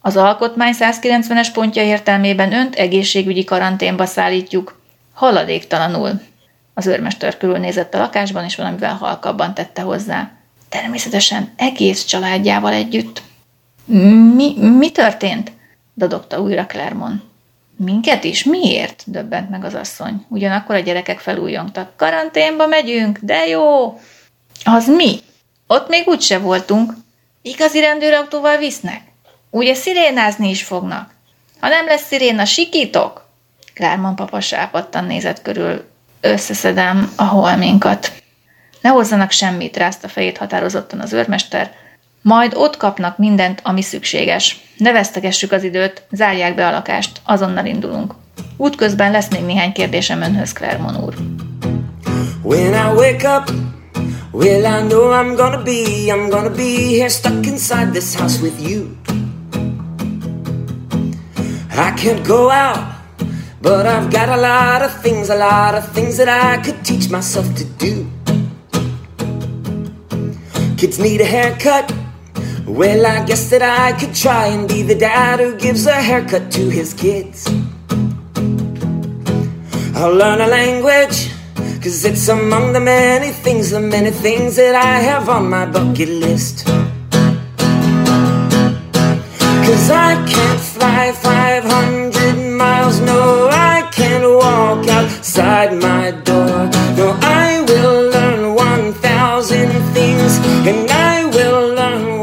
Az alkotmány 190-es pontja értelmében önt egészségügyi karanténba szállítjuk. Haladéktalanul. Az őrmester körülnézett a lakásban, és valamivel halkabban tette hozzá. Természetesen egész családjával együtt. Mi, mi történt? dadogta újra Clermont. Minket is? Miért? döbbent meg az asszony. Ugyanakkor a gyerekek felújongtak. Karanténba megyünk, de jó! Az mi? Ott még úgyse voltunk. Igazi rendőrautóval visznek? Ugye szirénázni is fognak? Ha nem lesz sziréna, sikítok? Klárman papa sápadtan nézett körül. Összeszedem a holminkat. Ne hozzanak semmit, rázta fejét határozottan az őrmester. Majd ott kapnak mindent, ami szükséges. Ne vesztegessük az időt, zárják be a lakást, azonnal indulunk. Útközben lesz még néhány kérdésem önhöz, Clermont úr. When I wake up, well, I know I'm gonna be, I'm gonna be here stuck inside this house with you. I can't go out, but I've got a lot of things, a lot of things that I could teach myself to do. Kids need a haircut. Well, I guess that I could try and be the dad who gives a haircut to his kids. I'll learn a language, cause it's among the many things, the many things that I have on my bucket list. Cause I can't fly 500 miles, no, I can't walk outside my door. No, I will learn 1,000 things, and I will learn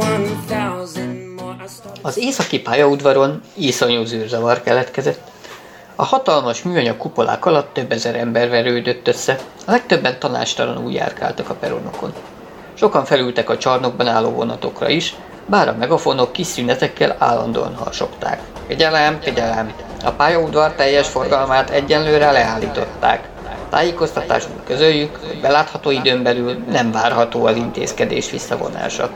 1,000 more. Az északi pályaudvaron iszonyú zűrzavar keletkezett. A hatalmas műanyag kupolák alatt több ezer ember verődött össze, a legtöbben tanástalanul járkáltak a peronokon. Sokan felültek a csarnokban álló vonatokra is, bár a megafonok kis szünetekkel állandóan harsogták. Kegyelem, kegyelem! A pályaudvar teljes forgalmát egyenlőre leállították. Tájékoztatásunk közöljük, hogy belátható időn belül nem várható az intézkedés visszavonása.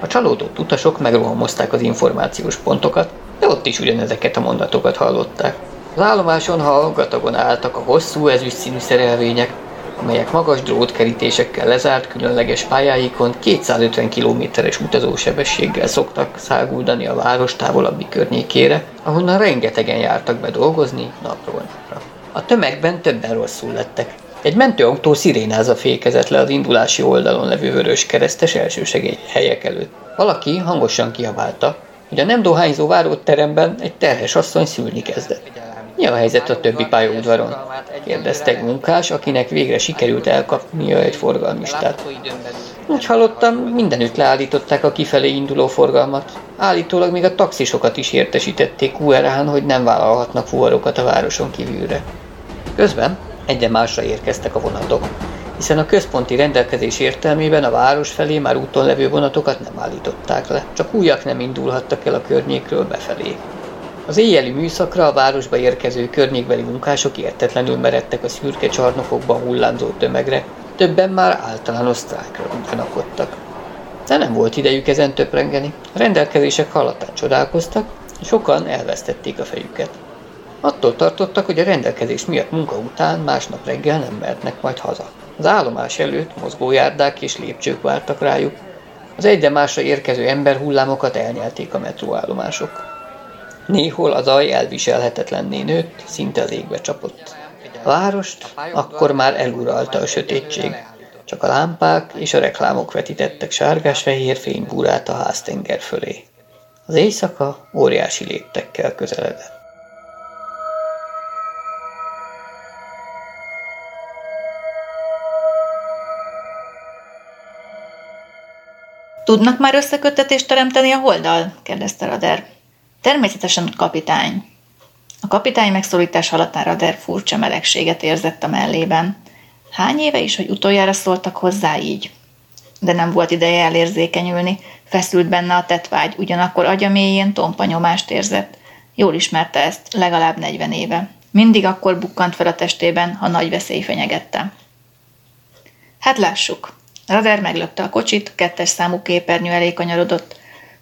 A csalódott utasok megrohamozták az információs pontokat, de ott is ugyanezeket a mondatokat hallották. Az állomáson hallgatagon álltak a hosszú ezüstszínű szerelvények, amelyek magas drótkerítésekkel lezárt különleges pályáikon 250 kilométeres utazósebességgel szoktak száguldani a város távolabbi környékére, ahonnan rengetegen jártak be dolgozni napról napra. A tömegben többen rosszul lettek. Egy mentőautó szirénázva fékezett le az indulási oldalon levő vörös keresztes elsősegély helyek előtt. Valaki hangosan kiabálta, hogy a nem dohányzó váróteremben egy terhes asszony szülni kezdett. Mi a helyzet a többi pályaudvaron? kérdezte egy munkás, akinek végre sikerült elkapnia egy forgalmistát. Úgy hallottam, mindenütt leállították a kifelé induló forgalmat. Állítólag még a taxisokat is értesítették QR-án, hogy nem vállalhatnak fuvarokat a városon kívülre. Közben egyre másra érkeztek a vonatok, hiszen a központi rendelkezés értelmében a város felé már úton levő vonatokat nem állították le, csak újak nem indulhattak el a környékről befelé. Az éjjeli műszakra a városba érkező környékbeli munkások értetlenül meredtek a szürke csarnokokban hullámzó tömegre, többen már általános sztrájkra gyanakodtak. De nem volt idejük ezen töprengeni. A rendelkezések hallatán csodálkoztak, sokan elvesztették a fejüket. Attól tartottak, hogy a rendelkezés miatt munka után másnap reggel nem mehetnek majd haza. Az állomás előtt mozgójárdák és lépcsők vártak rájuk. Az egyre másra érkező emberhullámokat elnyelték a metróállomások. Néhol az aj elviselhetetlenné nőtt, szinte az csapott. A várost akkor már eluralta a sötétség. Csak a lámpák és a reklámok vetítettek sárgás-fehér fénybúrát a háztenger fölé. Az éjszaka óriási léptekkel közeledett. Tudnak már összeköttetést teremteni a holdal? kérdezte Rader. Természetesen kapitány. A kapitány megszólítás halatán Rader furcsa melegséget érzett a mellében. Hány éve is, hogy utoljára szóltak hozzá így? De nem volt ideje elérzékenyülni, feszült benne a tetvágy, ugyanakkor agya mélyén tompa nyomást érzett. Jól ismerte ezt, legalább 40 éve. Mindig akkor bukkant fel a testében, ha nagy veszély fenyegette. Hát lássuk. Rader meglökte a kocsit, kettes számú képernyő elé kanyarodott.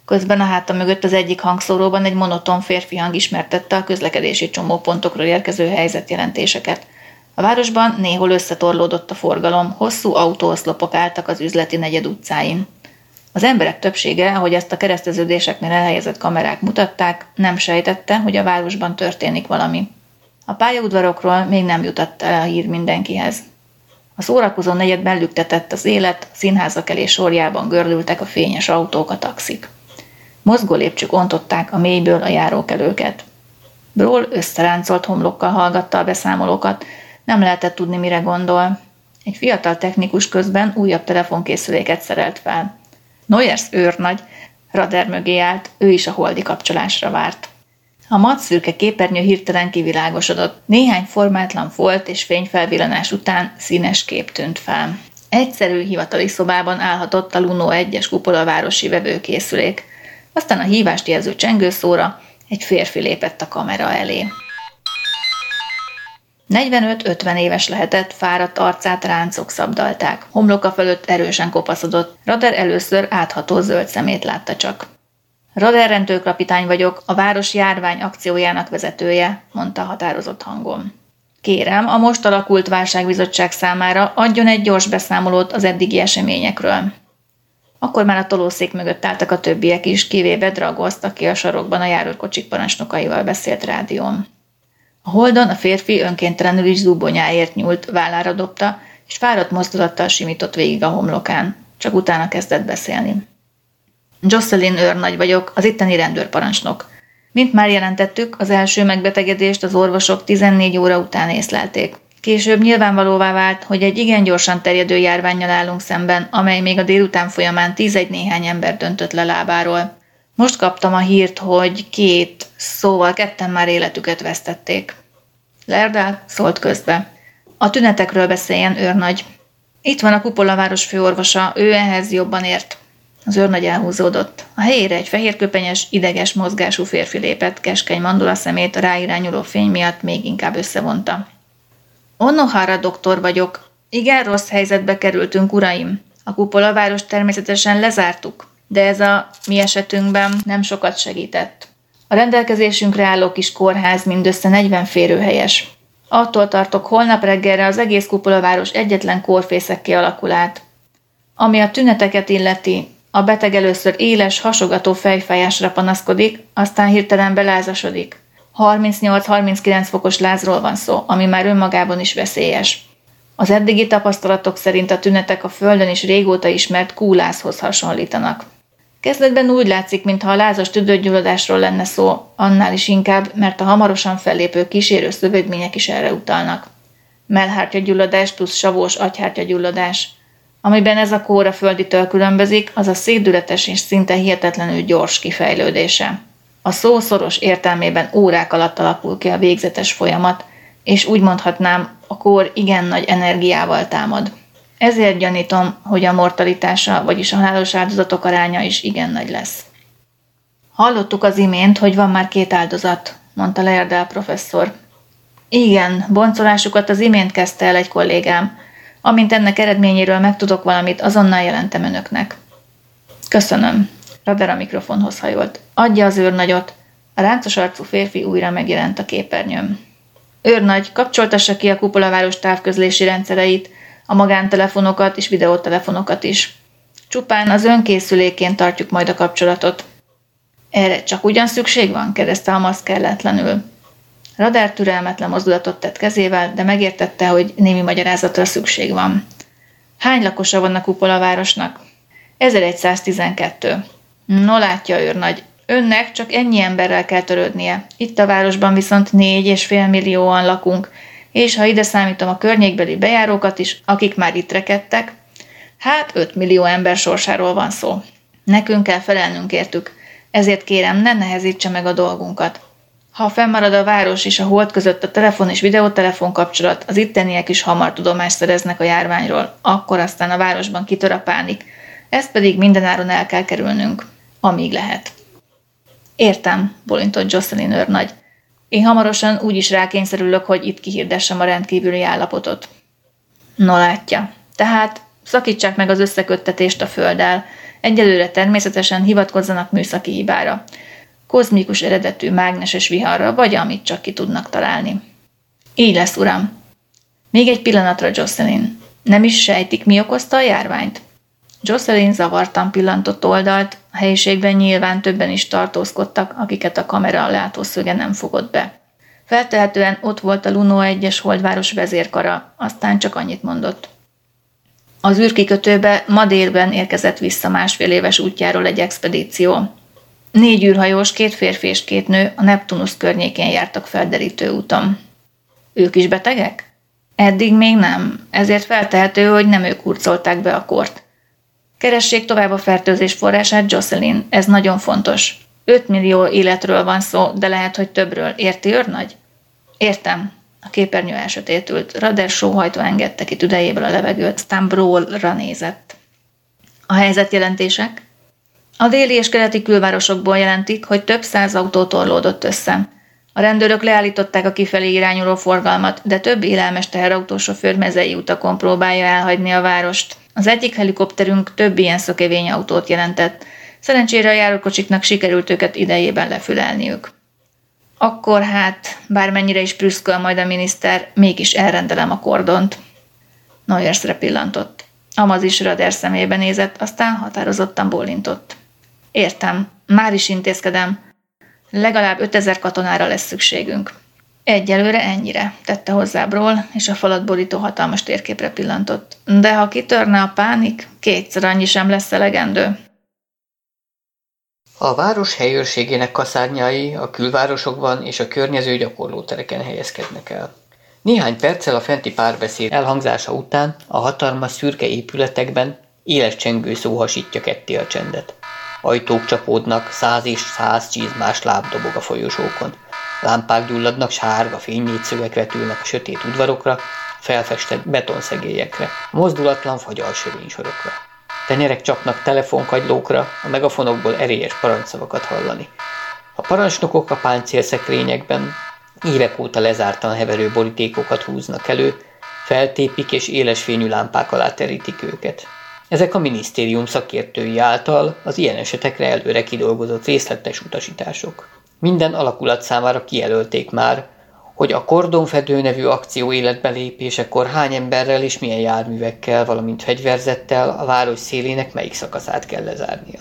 Közben a háta mögött az egyik hangszóróban egy monoton férfi hang ismertette a közlekedési csomópontokról érkező helyzetjelentéseket. A városban néhol összetorlódott a forgalom, hosszú autóoszlopok álltak az üzleti negyed utcáin. Az emberek többsége, ahogy ezt a kereszteződéseknél elhelyezett kamerák mutatták, nem sejtette, hogy a városban történik valami. A pályaudvarokról még nem jutott el a hír mindenkihez. A szórakozó negyedben lüktetett az élet, színházak elé sorjában gördültek a fényes autók, a taxik. Mozgó lépcsők ontották a mélyből a járókelőket. Bról összeráncolt homlokkal hallgatta a beszámolókat, nem lehetett tudni, mire gondol. Egy fiatal technikus közben újabb telefonkészüléket szerelt fel. Noyers őrnagy, radar mögé állt, ő is a holdi kapcsolásra várt. A madszürke képernyő hirtelen kivilágosodott. Néhány formátlan folt és fényfelvillanás után színes kép tűnt fel. Egyszerű hivatali szobában állhatott a Luno 1-es kupolavárosi vevőkészülék. Aztán a hívást jelző csengőszóra egy férfi lépett a kamera elé. 45-50 éves lehetett, fáradt arcát ráncok szabdalták. Homloka fölött erősen kopaszodott. Rader először átható zöld szemét látta csak. Rader rendőrkapitány vagyok, a város járvány akciójának vezetője, mondta határozott hangon. Kérem, a most alakult válságbizottság számára adjon egy gyors beszámolót az eddigi eseményekről. Akkor már a tolószék mögött álltak a többiek is, kivéve Dragoszt, aki a sarokban a járőrkocsik parancsnokaival beszélt rádión. A holdon a férfi önkéntelenül is zúbonyáért nyúlt, vállára dobta, és fáradt mozdulattal simított végig a homlokán. Csak utána kezdett beszélni. Jocelyn őrnagy vagyok, az itteni rendőrparancsnok. Mint már jelentettük, az első megbetegedést az orvosok 14 óra után észlelték. Később nyilvánvalóvá vált, hogy egy igen gyorsan terjedő járványjal állunk szemben, amely még a délután folyamán tízegy néhány ember döntött le lábáról. Most kaptam a hírt, hogy két, szóval ketten már életüket vesztették. Lerdál szólt közbe. A tünetekről beszéljen, őrnagy. Itt van a kupolaváros főorvosa, ő ehhez jobban ért. Az őrnagy elhúzódott. A helyére egy fehérköpenyes, ideges mozgású férfi lépett, keskeny mandula szemét a ráirányuló fény miatt még inkább összevonta. Onohara doktor vagyok. Igen, rossz helyzetbe kerültünk, uraim. A kupolaváros természetesen lezártuk, de ez a mi esetünkben nem sokat segített. A rendelkezésünkre álló kis kórház mindössze 40 férőhelyes. Attól tartok, holnap reggelre az egész kupolaváros egyetlen kórfészekké alakul át. Ami a tüneteket illeti, a beteg először éles, hasogató fejfájásra panaszkodik, aztán hirtelen belázasodik. 38-39 fokos lázról van szó, ami már önmagában is veszélyes. Az eddigi tapasztalatok szerint a tünetek a Földön is régóta ismert kúlázhoz hasonlítanak. Kezdetben úgy látszik, mintha a lázas tüdőgyulladásról lenne szó, annál is inkább, mert a hamarosan fellépő kísérő szövődmények is erre utalnak. Mellhártyagyulladás plusz savós agyhártyagyulladás. Amiben ez a kóra földitől különbözik, az a szédületes és szinte hihetetlenül gyors kifejlődése. A szó szoros értelmében órák alatt alakul ki a végzetes folyamat, és úgy mondhatnám, a kór igen nagy energiával támad. Ezért gyanítom, hogy a mortalitása, vagyis a halálos áldozatok aránya is igen nagy lesz. Hallottuk az imént, hogy van már két áldozat, mondta Lerdel professzor. Igen, boncolásukat az imént kezdte el egy kollégám. Amint ennek eredményéről megtudok valamit, azonnal jelentem önöknek. Köszönöm. Rader a mikrofonhoz hajolt. Adja az őrnagyot. A ráncos arcú férfi újra megjelent a képernyőn. Őrnagy, kapcsoltassa ki a kupolaváros távközlési rendszereit, a magántelefonokat és videótelefonokat is. Csupán az önkészülékén tartjuk majd a kapcsolatot. Erre csak ugyan szükség van? kérdezte a maszk kelletlenül. Radár türelmetlen mozdulatot tett kezével, de megértette, hogy némi magyarázatra szükség van. Hány lakosa van a kupolavárosnak? 1112. No látja, őrnagy, önnek csak ennyi emberrel kell törődnie. Itt a városban viszont négy és fél millióan lakunk, és ha ide számítom a környékbeli bejárókat is, akik már itt rekedtek, hát 5 millió ember sorsáról van szó. Nekünk kell felelnünk értük, ezért kérem, ne nehezítse meg a dolgunkat. Ha fennmarad a város és a hold között a telefon és videótelefon kapcsolat, az itteniek is hamar tudomást szereznek a járványról, akkor aztán a városban kitör a pánik. Ezt pedig mindenáron el kell kerülnünk, amíg lehet. Értem, bolintott Jocelyn őrnagy. Én hamarosan úgy is rákényszerülök, hogy itt kihirdessem a rendkívüli állapotot. No látja. Tehát szakítsák meg az összeköttetést a földdel. Egyelőre természetesen hivatkozzanak műszaki hibára. Kozmikus eredetű mágneses viharra, vagy amit csak ki tudnak találni. Így lesz, uram. Még egy pillanatra, Jocelyn. Nem is sejtik, mi okozta a járványt? Jocelyn zavartan pillantott oldalt, a helyiségben nyilván többen is tartózkodtak, akiket a kamera látószöge nem fogott be. Feltehetően ott volt a Luno egyes holdváros vezérkara, aztán csak annyit mondott. Az űrkikötőbe ma délben érkezett vissza másfél éves útjáról egy expedíció. Négy űrhajós, két férfi és két nő a Neptunus környékén jártak felderítő úton. Ők is betegek? Eddig még nem, ezért feltehető, hogy nem ők hurcolták be a kort. Keressék tovább a fertőzés forrását, Jocelyn, ez nagyon fontos. 5 millió életről van szó, de lehet, hogy többről. Érti, őrnagy? Értem. A képernyő elsötétült. Rader sóhajtó engedte ki tüdejéből a levegőt, aztán Brawl-ra nézett. A helyzetjelentések? A déli és keleti külvárosokból jelentik, hogy több száz autó torlódott össze. A rendőrök leállították a kifelé irányuló forgalmat, de több élelmes teherautósofőr mezei utakon próbálja elhagyni a várost. Az egyik helikopterünk több ilyen szökevény autót jelentett. Szerencsére a járókocsiknak sikerült őket idejében lefülelniük. Akkor hát, bármennyire is prüszköl majd a miniszter, mégis elrendelem a kordont. Noyersre pillantott. Amaz is Rader szemébe nézett, aztán határozottan bólintott. Értem, már is intézkedem. Legalább 5000 katonára lesz szükségünk. Egyelőre ennyire, tette hozzá Bról, és a falat borító hatalmas térképre pillantott. De ha kitörne a pánik, kétszer annyi sem lesz elegendő. A város helyőrségének kaszárnyai a külvárosokban és a környező gyakorlótereken helyezkednek el. Néhány perccel a fenti párbeszéd elhangzása után a hatalmas szürke épületekben éles csengő szó hasítja ketté a csendet. Ajtók csapódnak, száz és száz csizmás láb dobog a folyosókon. Lámpák gyulladnak, sárga fénynégyszögek vetülnek a sötét udvarokra, felfestett betonszegélyekre, mozdulatlan fagyal sorokra. Tenyerek csapnak telefonkagylókra, a megafonokból erélyes parancsszavakat hallani. A parancsnokok a páncélszekrényekben évek óta lezártan heverő borítékokat húznak elő, feltépik és éles fényű lámpák alá terítik őket. Ezek a minisztérium szakértői által az ilyen esetekre előre kidolgozott részletes utasítások. Minden alakulat számára kijelölték már, hogy a kordonfedő nevű akció életbelépésekor hány emberrel és milyen járművekkel, valamint fegyverzettel a város szélének melyik szakaszát kell lezárnia.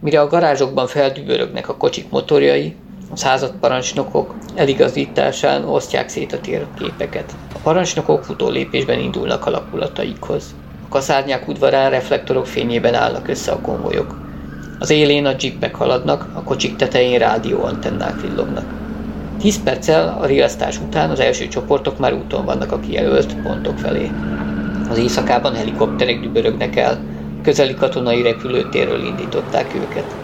Mire a garázsokban feldübörögnek a kocsik motorjai, a századparancsnokok eligazításán osztják szét a térképeket. A parancsnokok futó lépésben indulnak alakulataikhoz. A kaszárnyák udvarán reflektorok fényében állnak össze a konvojok. Az élén a jeepek haladnak, a kocsik tetején rádióantennák villognak. Tíz perccel a riasztás után az első csoportok már úton vannak a kijelölt pontok felé. Az éjszakában helikopterek dübörögnek el, közeli katonai repülőtérről indították őket.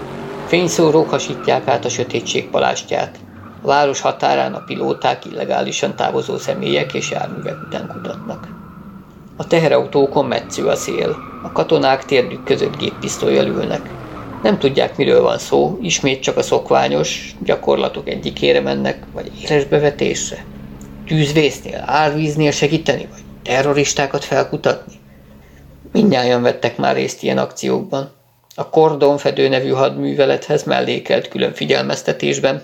Fényszórók hasítják át a sötétség palástját. A város határán a pilóták illegálisan távozó személyek és járművek után kutatnak. A teherautókon metsző a szél. A katonák térdük között géppisztolyjal ülnek. Nem tudják, miről van szó, ismét csak a szokványos gyakorlatok egyikére mennek, vagy élesbevetésre. Tűzvésznél, árvíznél segíteni, vagy terroristákat felkutatni. Mindnyájan vettek már részt ilyen akciókban. A kordonfedő nevű hadművelethez mellékelt külön figyelmeztetésben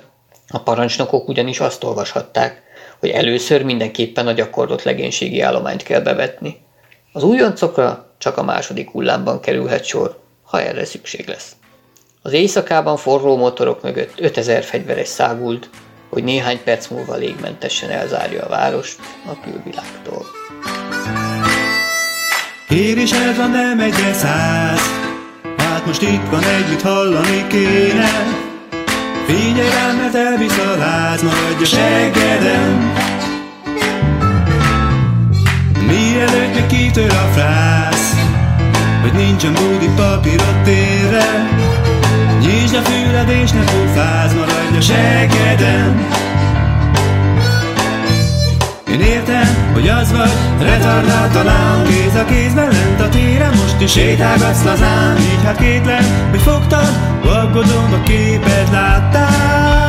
a parancsnokok ugyanis azt olvashatták, hogy először mindenképpen a gyakorlott legénységi állományt kell bevetni. Az újoncokra csak a második hullámban kerülhet sor, ha erre szükség lesz. Az éjszakában forró motorok mögött 5000 fegyveres szágult, hogy néhány perc múlva légmentesen elzárja a várost a külvilágtól. Kérésed van, nem egyre száz. Hát most itt van együtt hallani kéne. Figyelj rám, mert elvisz a láz Maradj a seggedem Mielőtt még kitör a frász Hogy nincsen búdi papírod térre Nyisd a füled és ne pofáz Maradj a seggedem én értem, hogy az vagy, retardált talán Kéz a kézben lent a téren, most is sétálgatsz lazán. Így hát kétlem, hogy fogtad, aggódom a képet láttál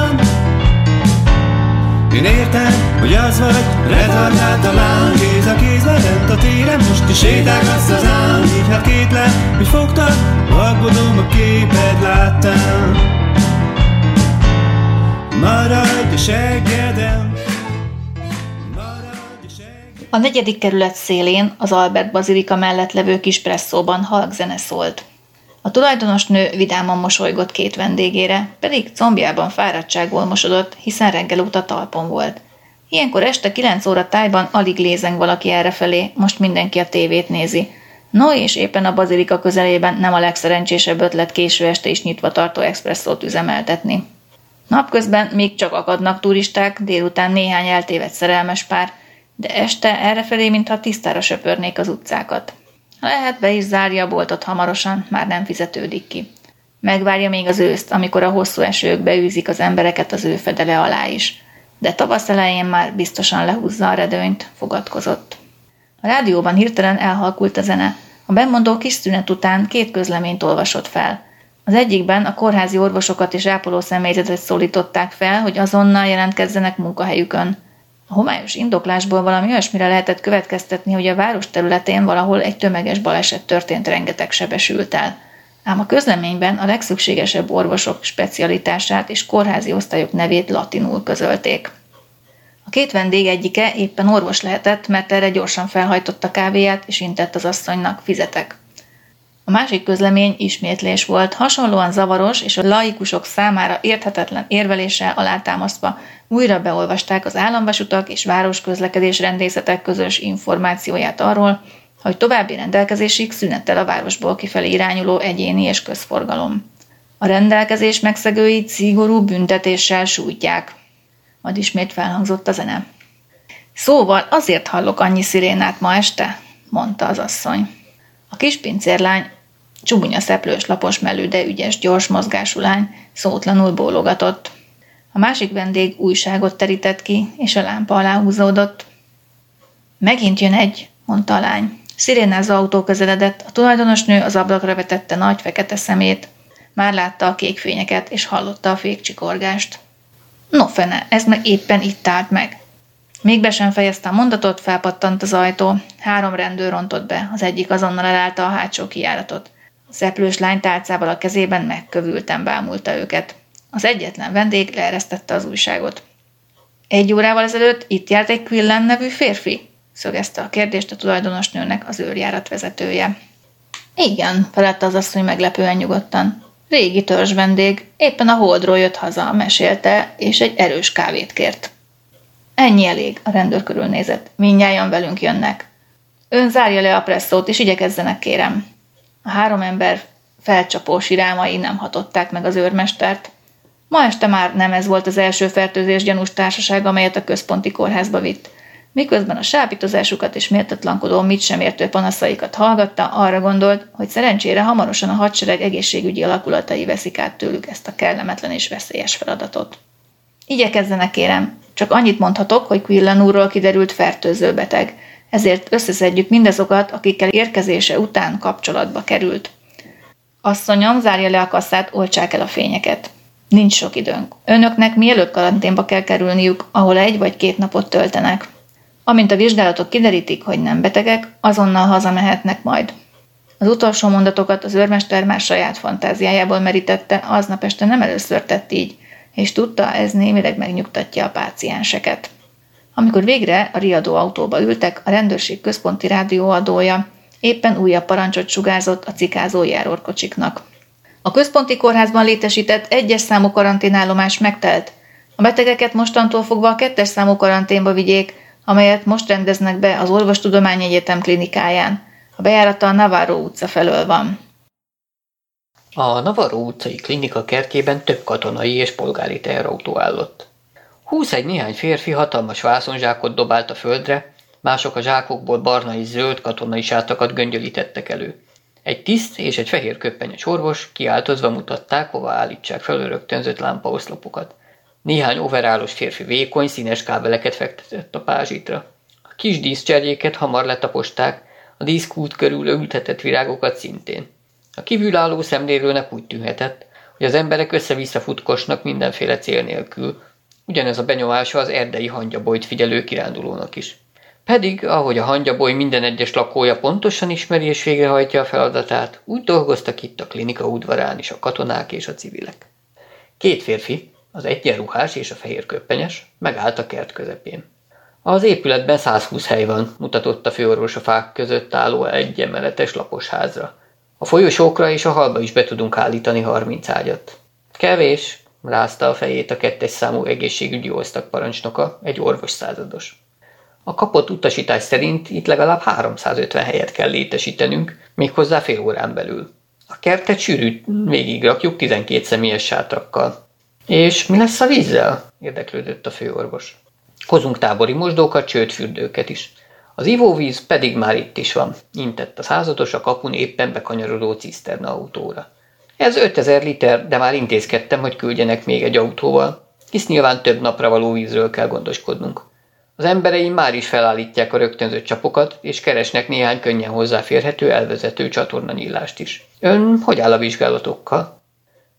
Én értem, hogy az vagy, retardált talán Kéz a kézben lent a téren, most is sétálgatsz lazán Így hát kétlem, hogy fogtad, aggódom a képet láttál Maradj a seggedem a negyedik kerület szélén, az Albert Bazilika mellett levő kis presszóban halk zene szólt. A tulajdonos nő vidáman mosolygott két vendégére, pedig combjában fáradtságból mosodott, hiszen reggel óta talpon volt. Ilyenkor este 9 óra tájban alig lézeng valaki errefelé, most mindenki a tévét nézi. No, és éppen a bazilika közelében nem a legszerencsésebb ötlet késő este is nyitva tartó expresszót üzemeltetni. Napközben még csak akadnak turisták, délután néhány eltévedt szerelmes pár, de este errefelé, mintha tisztára söpörnék az utcákat. Lehet, be is zárja a boltot hamarosan, már nem fizetődik ki. Megvárja még az őszt, amikor a hosszú esők beűzik az embereket az ő fedele alá is. De tavasz elején már biztosan lehúzza a redőnyt, fogadkozott. A rádióban hirtelen elhalkult a zene. A bemondó kis szünet után két közleményt olvasott fel. Az egyikben a kórházi orvosokat és ápoló személyzetet szólították fel, hogy azonnal jelentkezzenek munkahelyükön. A homályos indoklásból valami olyasmire lehetett következtetni, hogy a város területén valahol egy tömeges baleset történt rengeteg sebesült el. Ám a közleményben a legszükségesebb orvosok specialitását és kórházi osztályok nevét latinul közölték. A két vendég egyike éppen orvos lehetett, mert erre gyorsan felhajtotta kávéját, és intett az asszonynak, fizetek. A másik közlemény ismétlés volt, hasonlóan zavaros és a laikusok számára érthetetlen érveléssel alátámasztva újra beolvasták az államvasutak és városközlekedés rendészetek közös információját arról, hogy további rendelkezésig szünetel a városból kifelé irányuló egyéni és közforgalom. A rendelkezés megszegőit szigorú büntetéssel sújtják. Majd ismét felhangzott a zene. Szóval azért hallok annyi szirénát ma este, mondta az asszony. A kis pincérlány Csúnya szeplős lapos mellű, de ügyes, gyors mozgású lány szótlanul bólogatott. A másik vendég újságot terített ki, és a lámpa alá húzódott. Megint jön egy, mondta a lány. Szirénázó autó közeledett, a tulajdonosnő az ablakra vetette nagy fekete szemét. Már látta a kék fényeket, és hallotta a fékcsikorgást. No fene, ez meg éppen itt állt meg. Még be sem fejezte a mondatot, felpattant az ajtó. Három rendőr rontott be, az egyik azonnal elállta a hátsó kijáratot. Szeplős lány tálcával a kezében megkövülten bámulta őket. Az egyetlen vendég leeresztette az újságot. Egy órával ezelőtt itt járt egy Quillen nevű férfi? szögezte a kérdést a tulajdonosnőnek az őrjárat vezetője. Igen, felette az asszony meglepően nyugodtan. Régi törzs vendég, éppen a holdról jött haza, mesélte, és egy erős kávét kért. Ennyi elég, a rendőr körülnézett. Mindnyájan velünk jönnek. Ön zárja le a presszót, és igyekezzenek, kérem. A három ember felcsapó sirámai nem hatották meg az őrmestert. Ma este már nem ez volt az első fertőzés gyanús társaság, amelyet a központi kórházba vitt. Miközben a sápítozásukat és méltatlankodó mit sem értő panaszaikat hallgatta, arra gondolt, hogy szerencsére hamarosan a hadsereg egészségügyi alakulatai veszik át tőlük ezt a kellemetlen és veszélyes feladatot. Igyekezzenek, kérem, csak annyit mondhatok, hogy Quillen úrról kiderült fertőző beteg, ezért összeszedjük mindazokat, akikkel érkezése után kapcsolatba került. Asszonyom, zárja le a kasszát, oltsák el a fényeket. Nincs sok időnk. Önöknek mielőbb karanténba kell kerülniük, ahol egy vagy két napot töltenek. Amint a vizsgálatok kiderítik, hogy nem betegek, azonnal hazamehetnek majd. Az utolsó mondatokat az őrmester már saját fantáziájából merítette, aznap este nem először tett így, és tudta, ez némileg megnyugtatja a pácienseket. Amikor végre a riadó autóba ültek, a rendőrség központi rádióadója éppen újabb parancsot sugárzott a cikázó járórkocsiknak. A központi kórházban létesített egyes számú karanténállomás megtelt. A betegeket mostantól fogva a kettes számú karanténba vigyék, amelyet most rendeznek be az Orvostudományi Egyetem klinikáján. A bejárata a Navarro utca felől van. A Navarro utcai klinika kertjében több katonai és polgári teherautó állott. Húsz egy néhány férfi hatalmas vászonzsákot dobált a földre, mások a zsákokból barna és zöld katonai sátakat göngyölítettek elő. Egy tiszt és egy fehér köppenyes orvos kiáltozva mutatták, hova állítsák fel rögtönzött lámpaoszlopokat. Néhány overálos férfi vékony, színes kábeleket fektetett a pázsitra. A kis díszcserjéket hamar letaposták, a díszkút körül ültetett virágokat szintén. A kívülálló szemlélőnek úgy tűnhetett, hogy az emberek össze-vissza futkosnak mindenféle cél nélkül. Ugyanez a benyomása az erdei hangyabolyt figyelő kirándulónak is. Pedig, ahogy a hangyaboly minden egyes lakója pontosan ismeri és végrehajtja a feladatát, úgy dolgoztak itt a klinika udvarán is a katonák és a civilek. Két férfi, az egyenruhás és a fehér köppenyes, megállt a kert közepén. Az épületben 120 hely van, mutatott a főorvos a fák között álló egy emeletes lapos házra. A folyosókra és a halba is be tudunk állítani 30 ágyat. Kevés, rázta a fejét a kettes számú egészségügyi osztag parancsnoka, egy orvos százados. A kapott utasítás szerint itt legalább 350 helyet kell létesítenünk, méghozzá fél órán belül. A kertet sűrű végigrakjuk 12 személyes sátrakkal. És mi lesz a vízzel? érdeklődött a főorvos. Hozunk tábori mosdókat, sőt fürdőket is. Az ivóvíz pedig már itt is van, intett a százados a kapun éppen bekanyarodó ciszterna autóra. Ez 5000 liter, de már intézkedtem, hogy küldjenek még egy autóval, hisz nyilván több napra való vízről kell gondoskodnunk. Az embereim már is felállítják a rögtönzött csapokat, és keresnek néhány könnyen hozzáférhető elvezető csatornanyílást is. Ön hogy áll a vizsgálatokkal?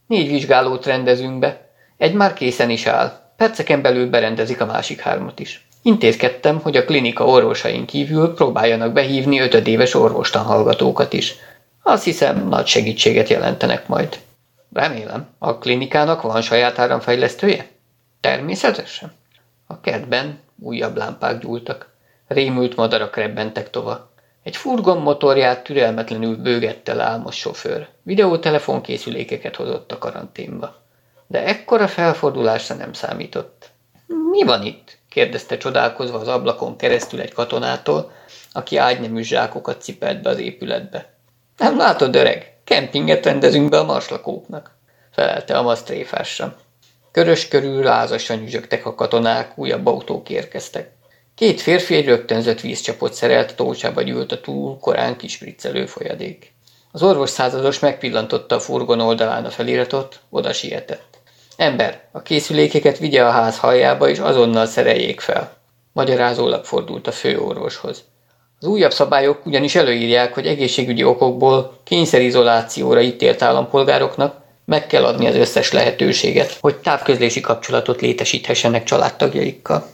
Négy vizsgálót rendezünk be. Egy már készen is áll. Perceken belül berendezik a másik hármat is. Intézkedtem, hogy a klinika orvosain kívül próbáljanak behívni ötödéves orvostanhallgatókat is. Azt hiszem, nagy segítséget jelentenek majd. Remélem, a klinikának van saját áramfejlesztője? Természetesen. A kertben újabb lámpák gyúltak. Rémült madarak rebbentek tova. Egy furgon motorját türelmetlenül bőgette le álmos sofőr. Videótelefon készülékeket hozott a karanténba. De ekkora felfordulásra nem számított. Mi van itt? kérdezte csodálkozva az ablakon keresztül egy katonától, aki ágynemű zsákokat cipelt be az épületbe. Nem látod, öreg? Kempinget rendezünk be a marslakóknak, felelte a masztréfással. Körös körül lázasan nyüzsögtek a katonák, újabb autók érkeztek. Két férfi egy rögtönzött vízcsapot szerelt tócsába gyűlt a túl korán kispriccelő folyadék. Az orvos százados megpillantotta a furgon oldalán a feliratot, oda sietett. Ember, a készülékeket vigye a ház hajjába, és azonnal szereljék fel. Magyarázólag fordult a főorvoshoz. Az újabb szabályok ugyanis előírják, hogy egészségügyi okokból kényszerizolációra ítélt állampolgároknak meg kell adni az összes lehetőséget, hogy távközlési kapcsolatot létesíthessenek családtagjaikkal.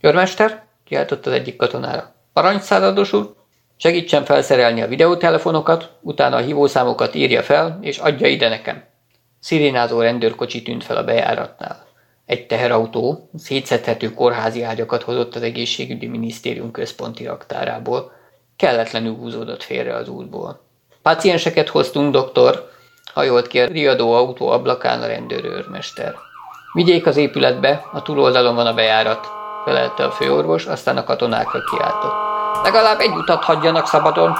Őrmester, kiáltott az egyik katonára. Parancszázados úr, segítsen felszerelni a videótelefonokat, utána a hívószámokat írja fel, és adja ide nekem. Szirénázó rendőrkocsi tűnt fel a bejáratnál. Egy teherautó szétszedhető kórházi ágyakat hozott az egészségügyi minisztérium központi raktárából. Kelletlenül húzódott félre az útból. Pácienseket hoztunk, doktor, hajolt ki a riadó autó ablakán a rendőrőrmester. Vigyék az épületbe, a túloldalon van a bejárat, felelte a főorvos, aztán a katonákra kiáltott. Legalább egy utat hagyjanak szabadon,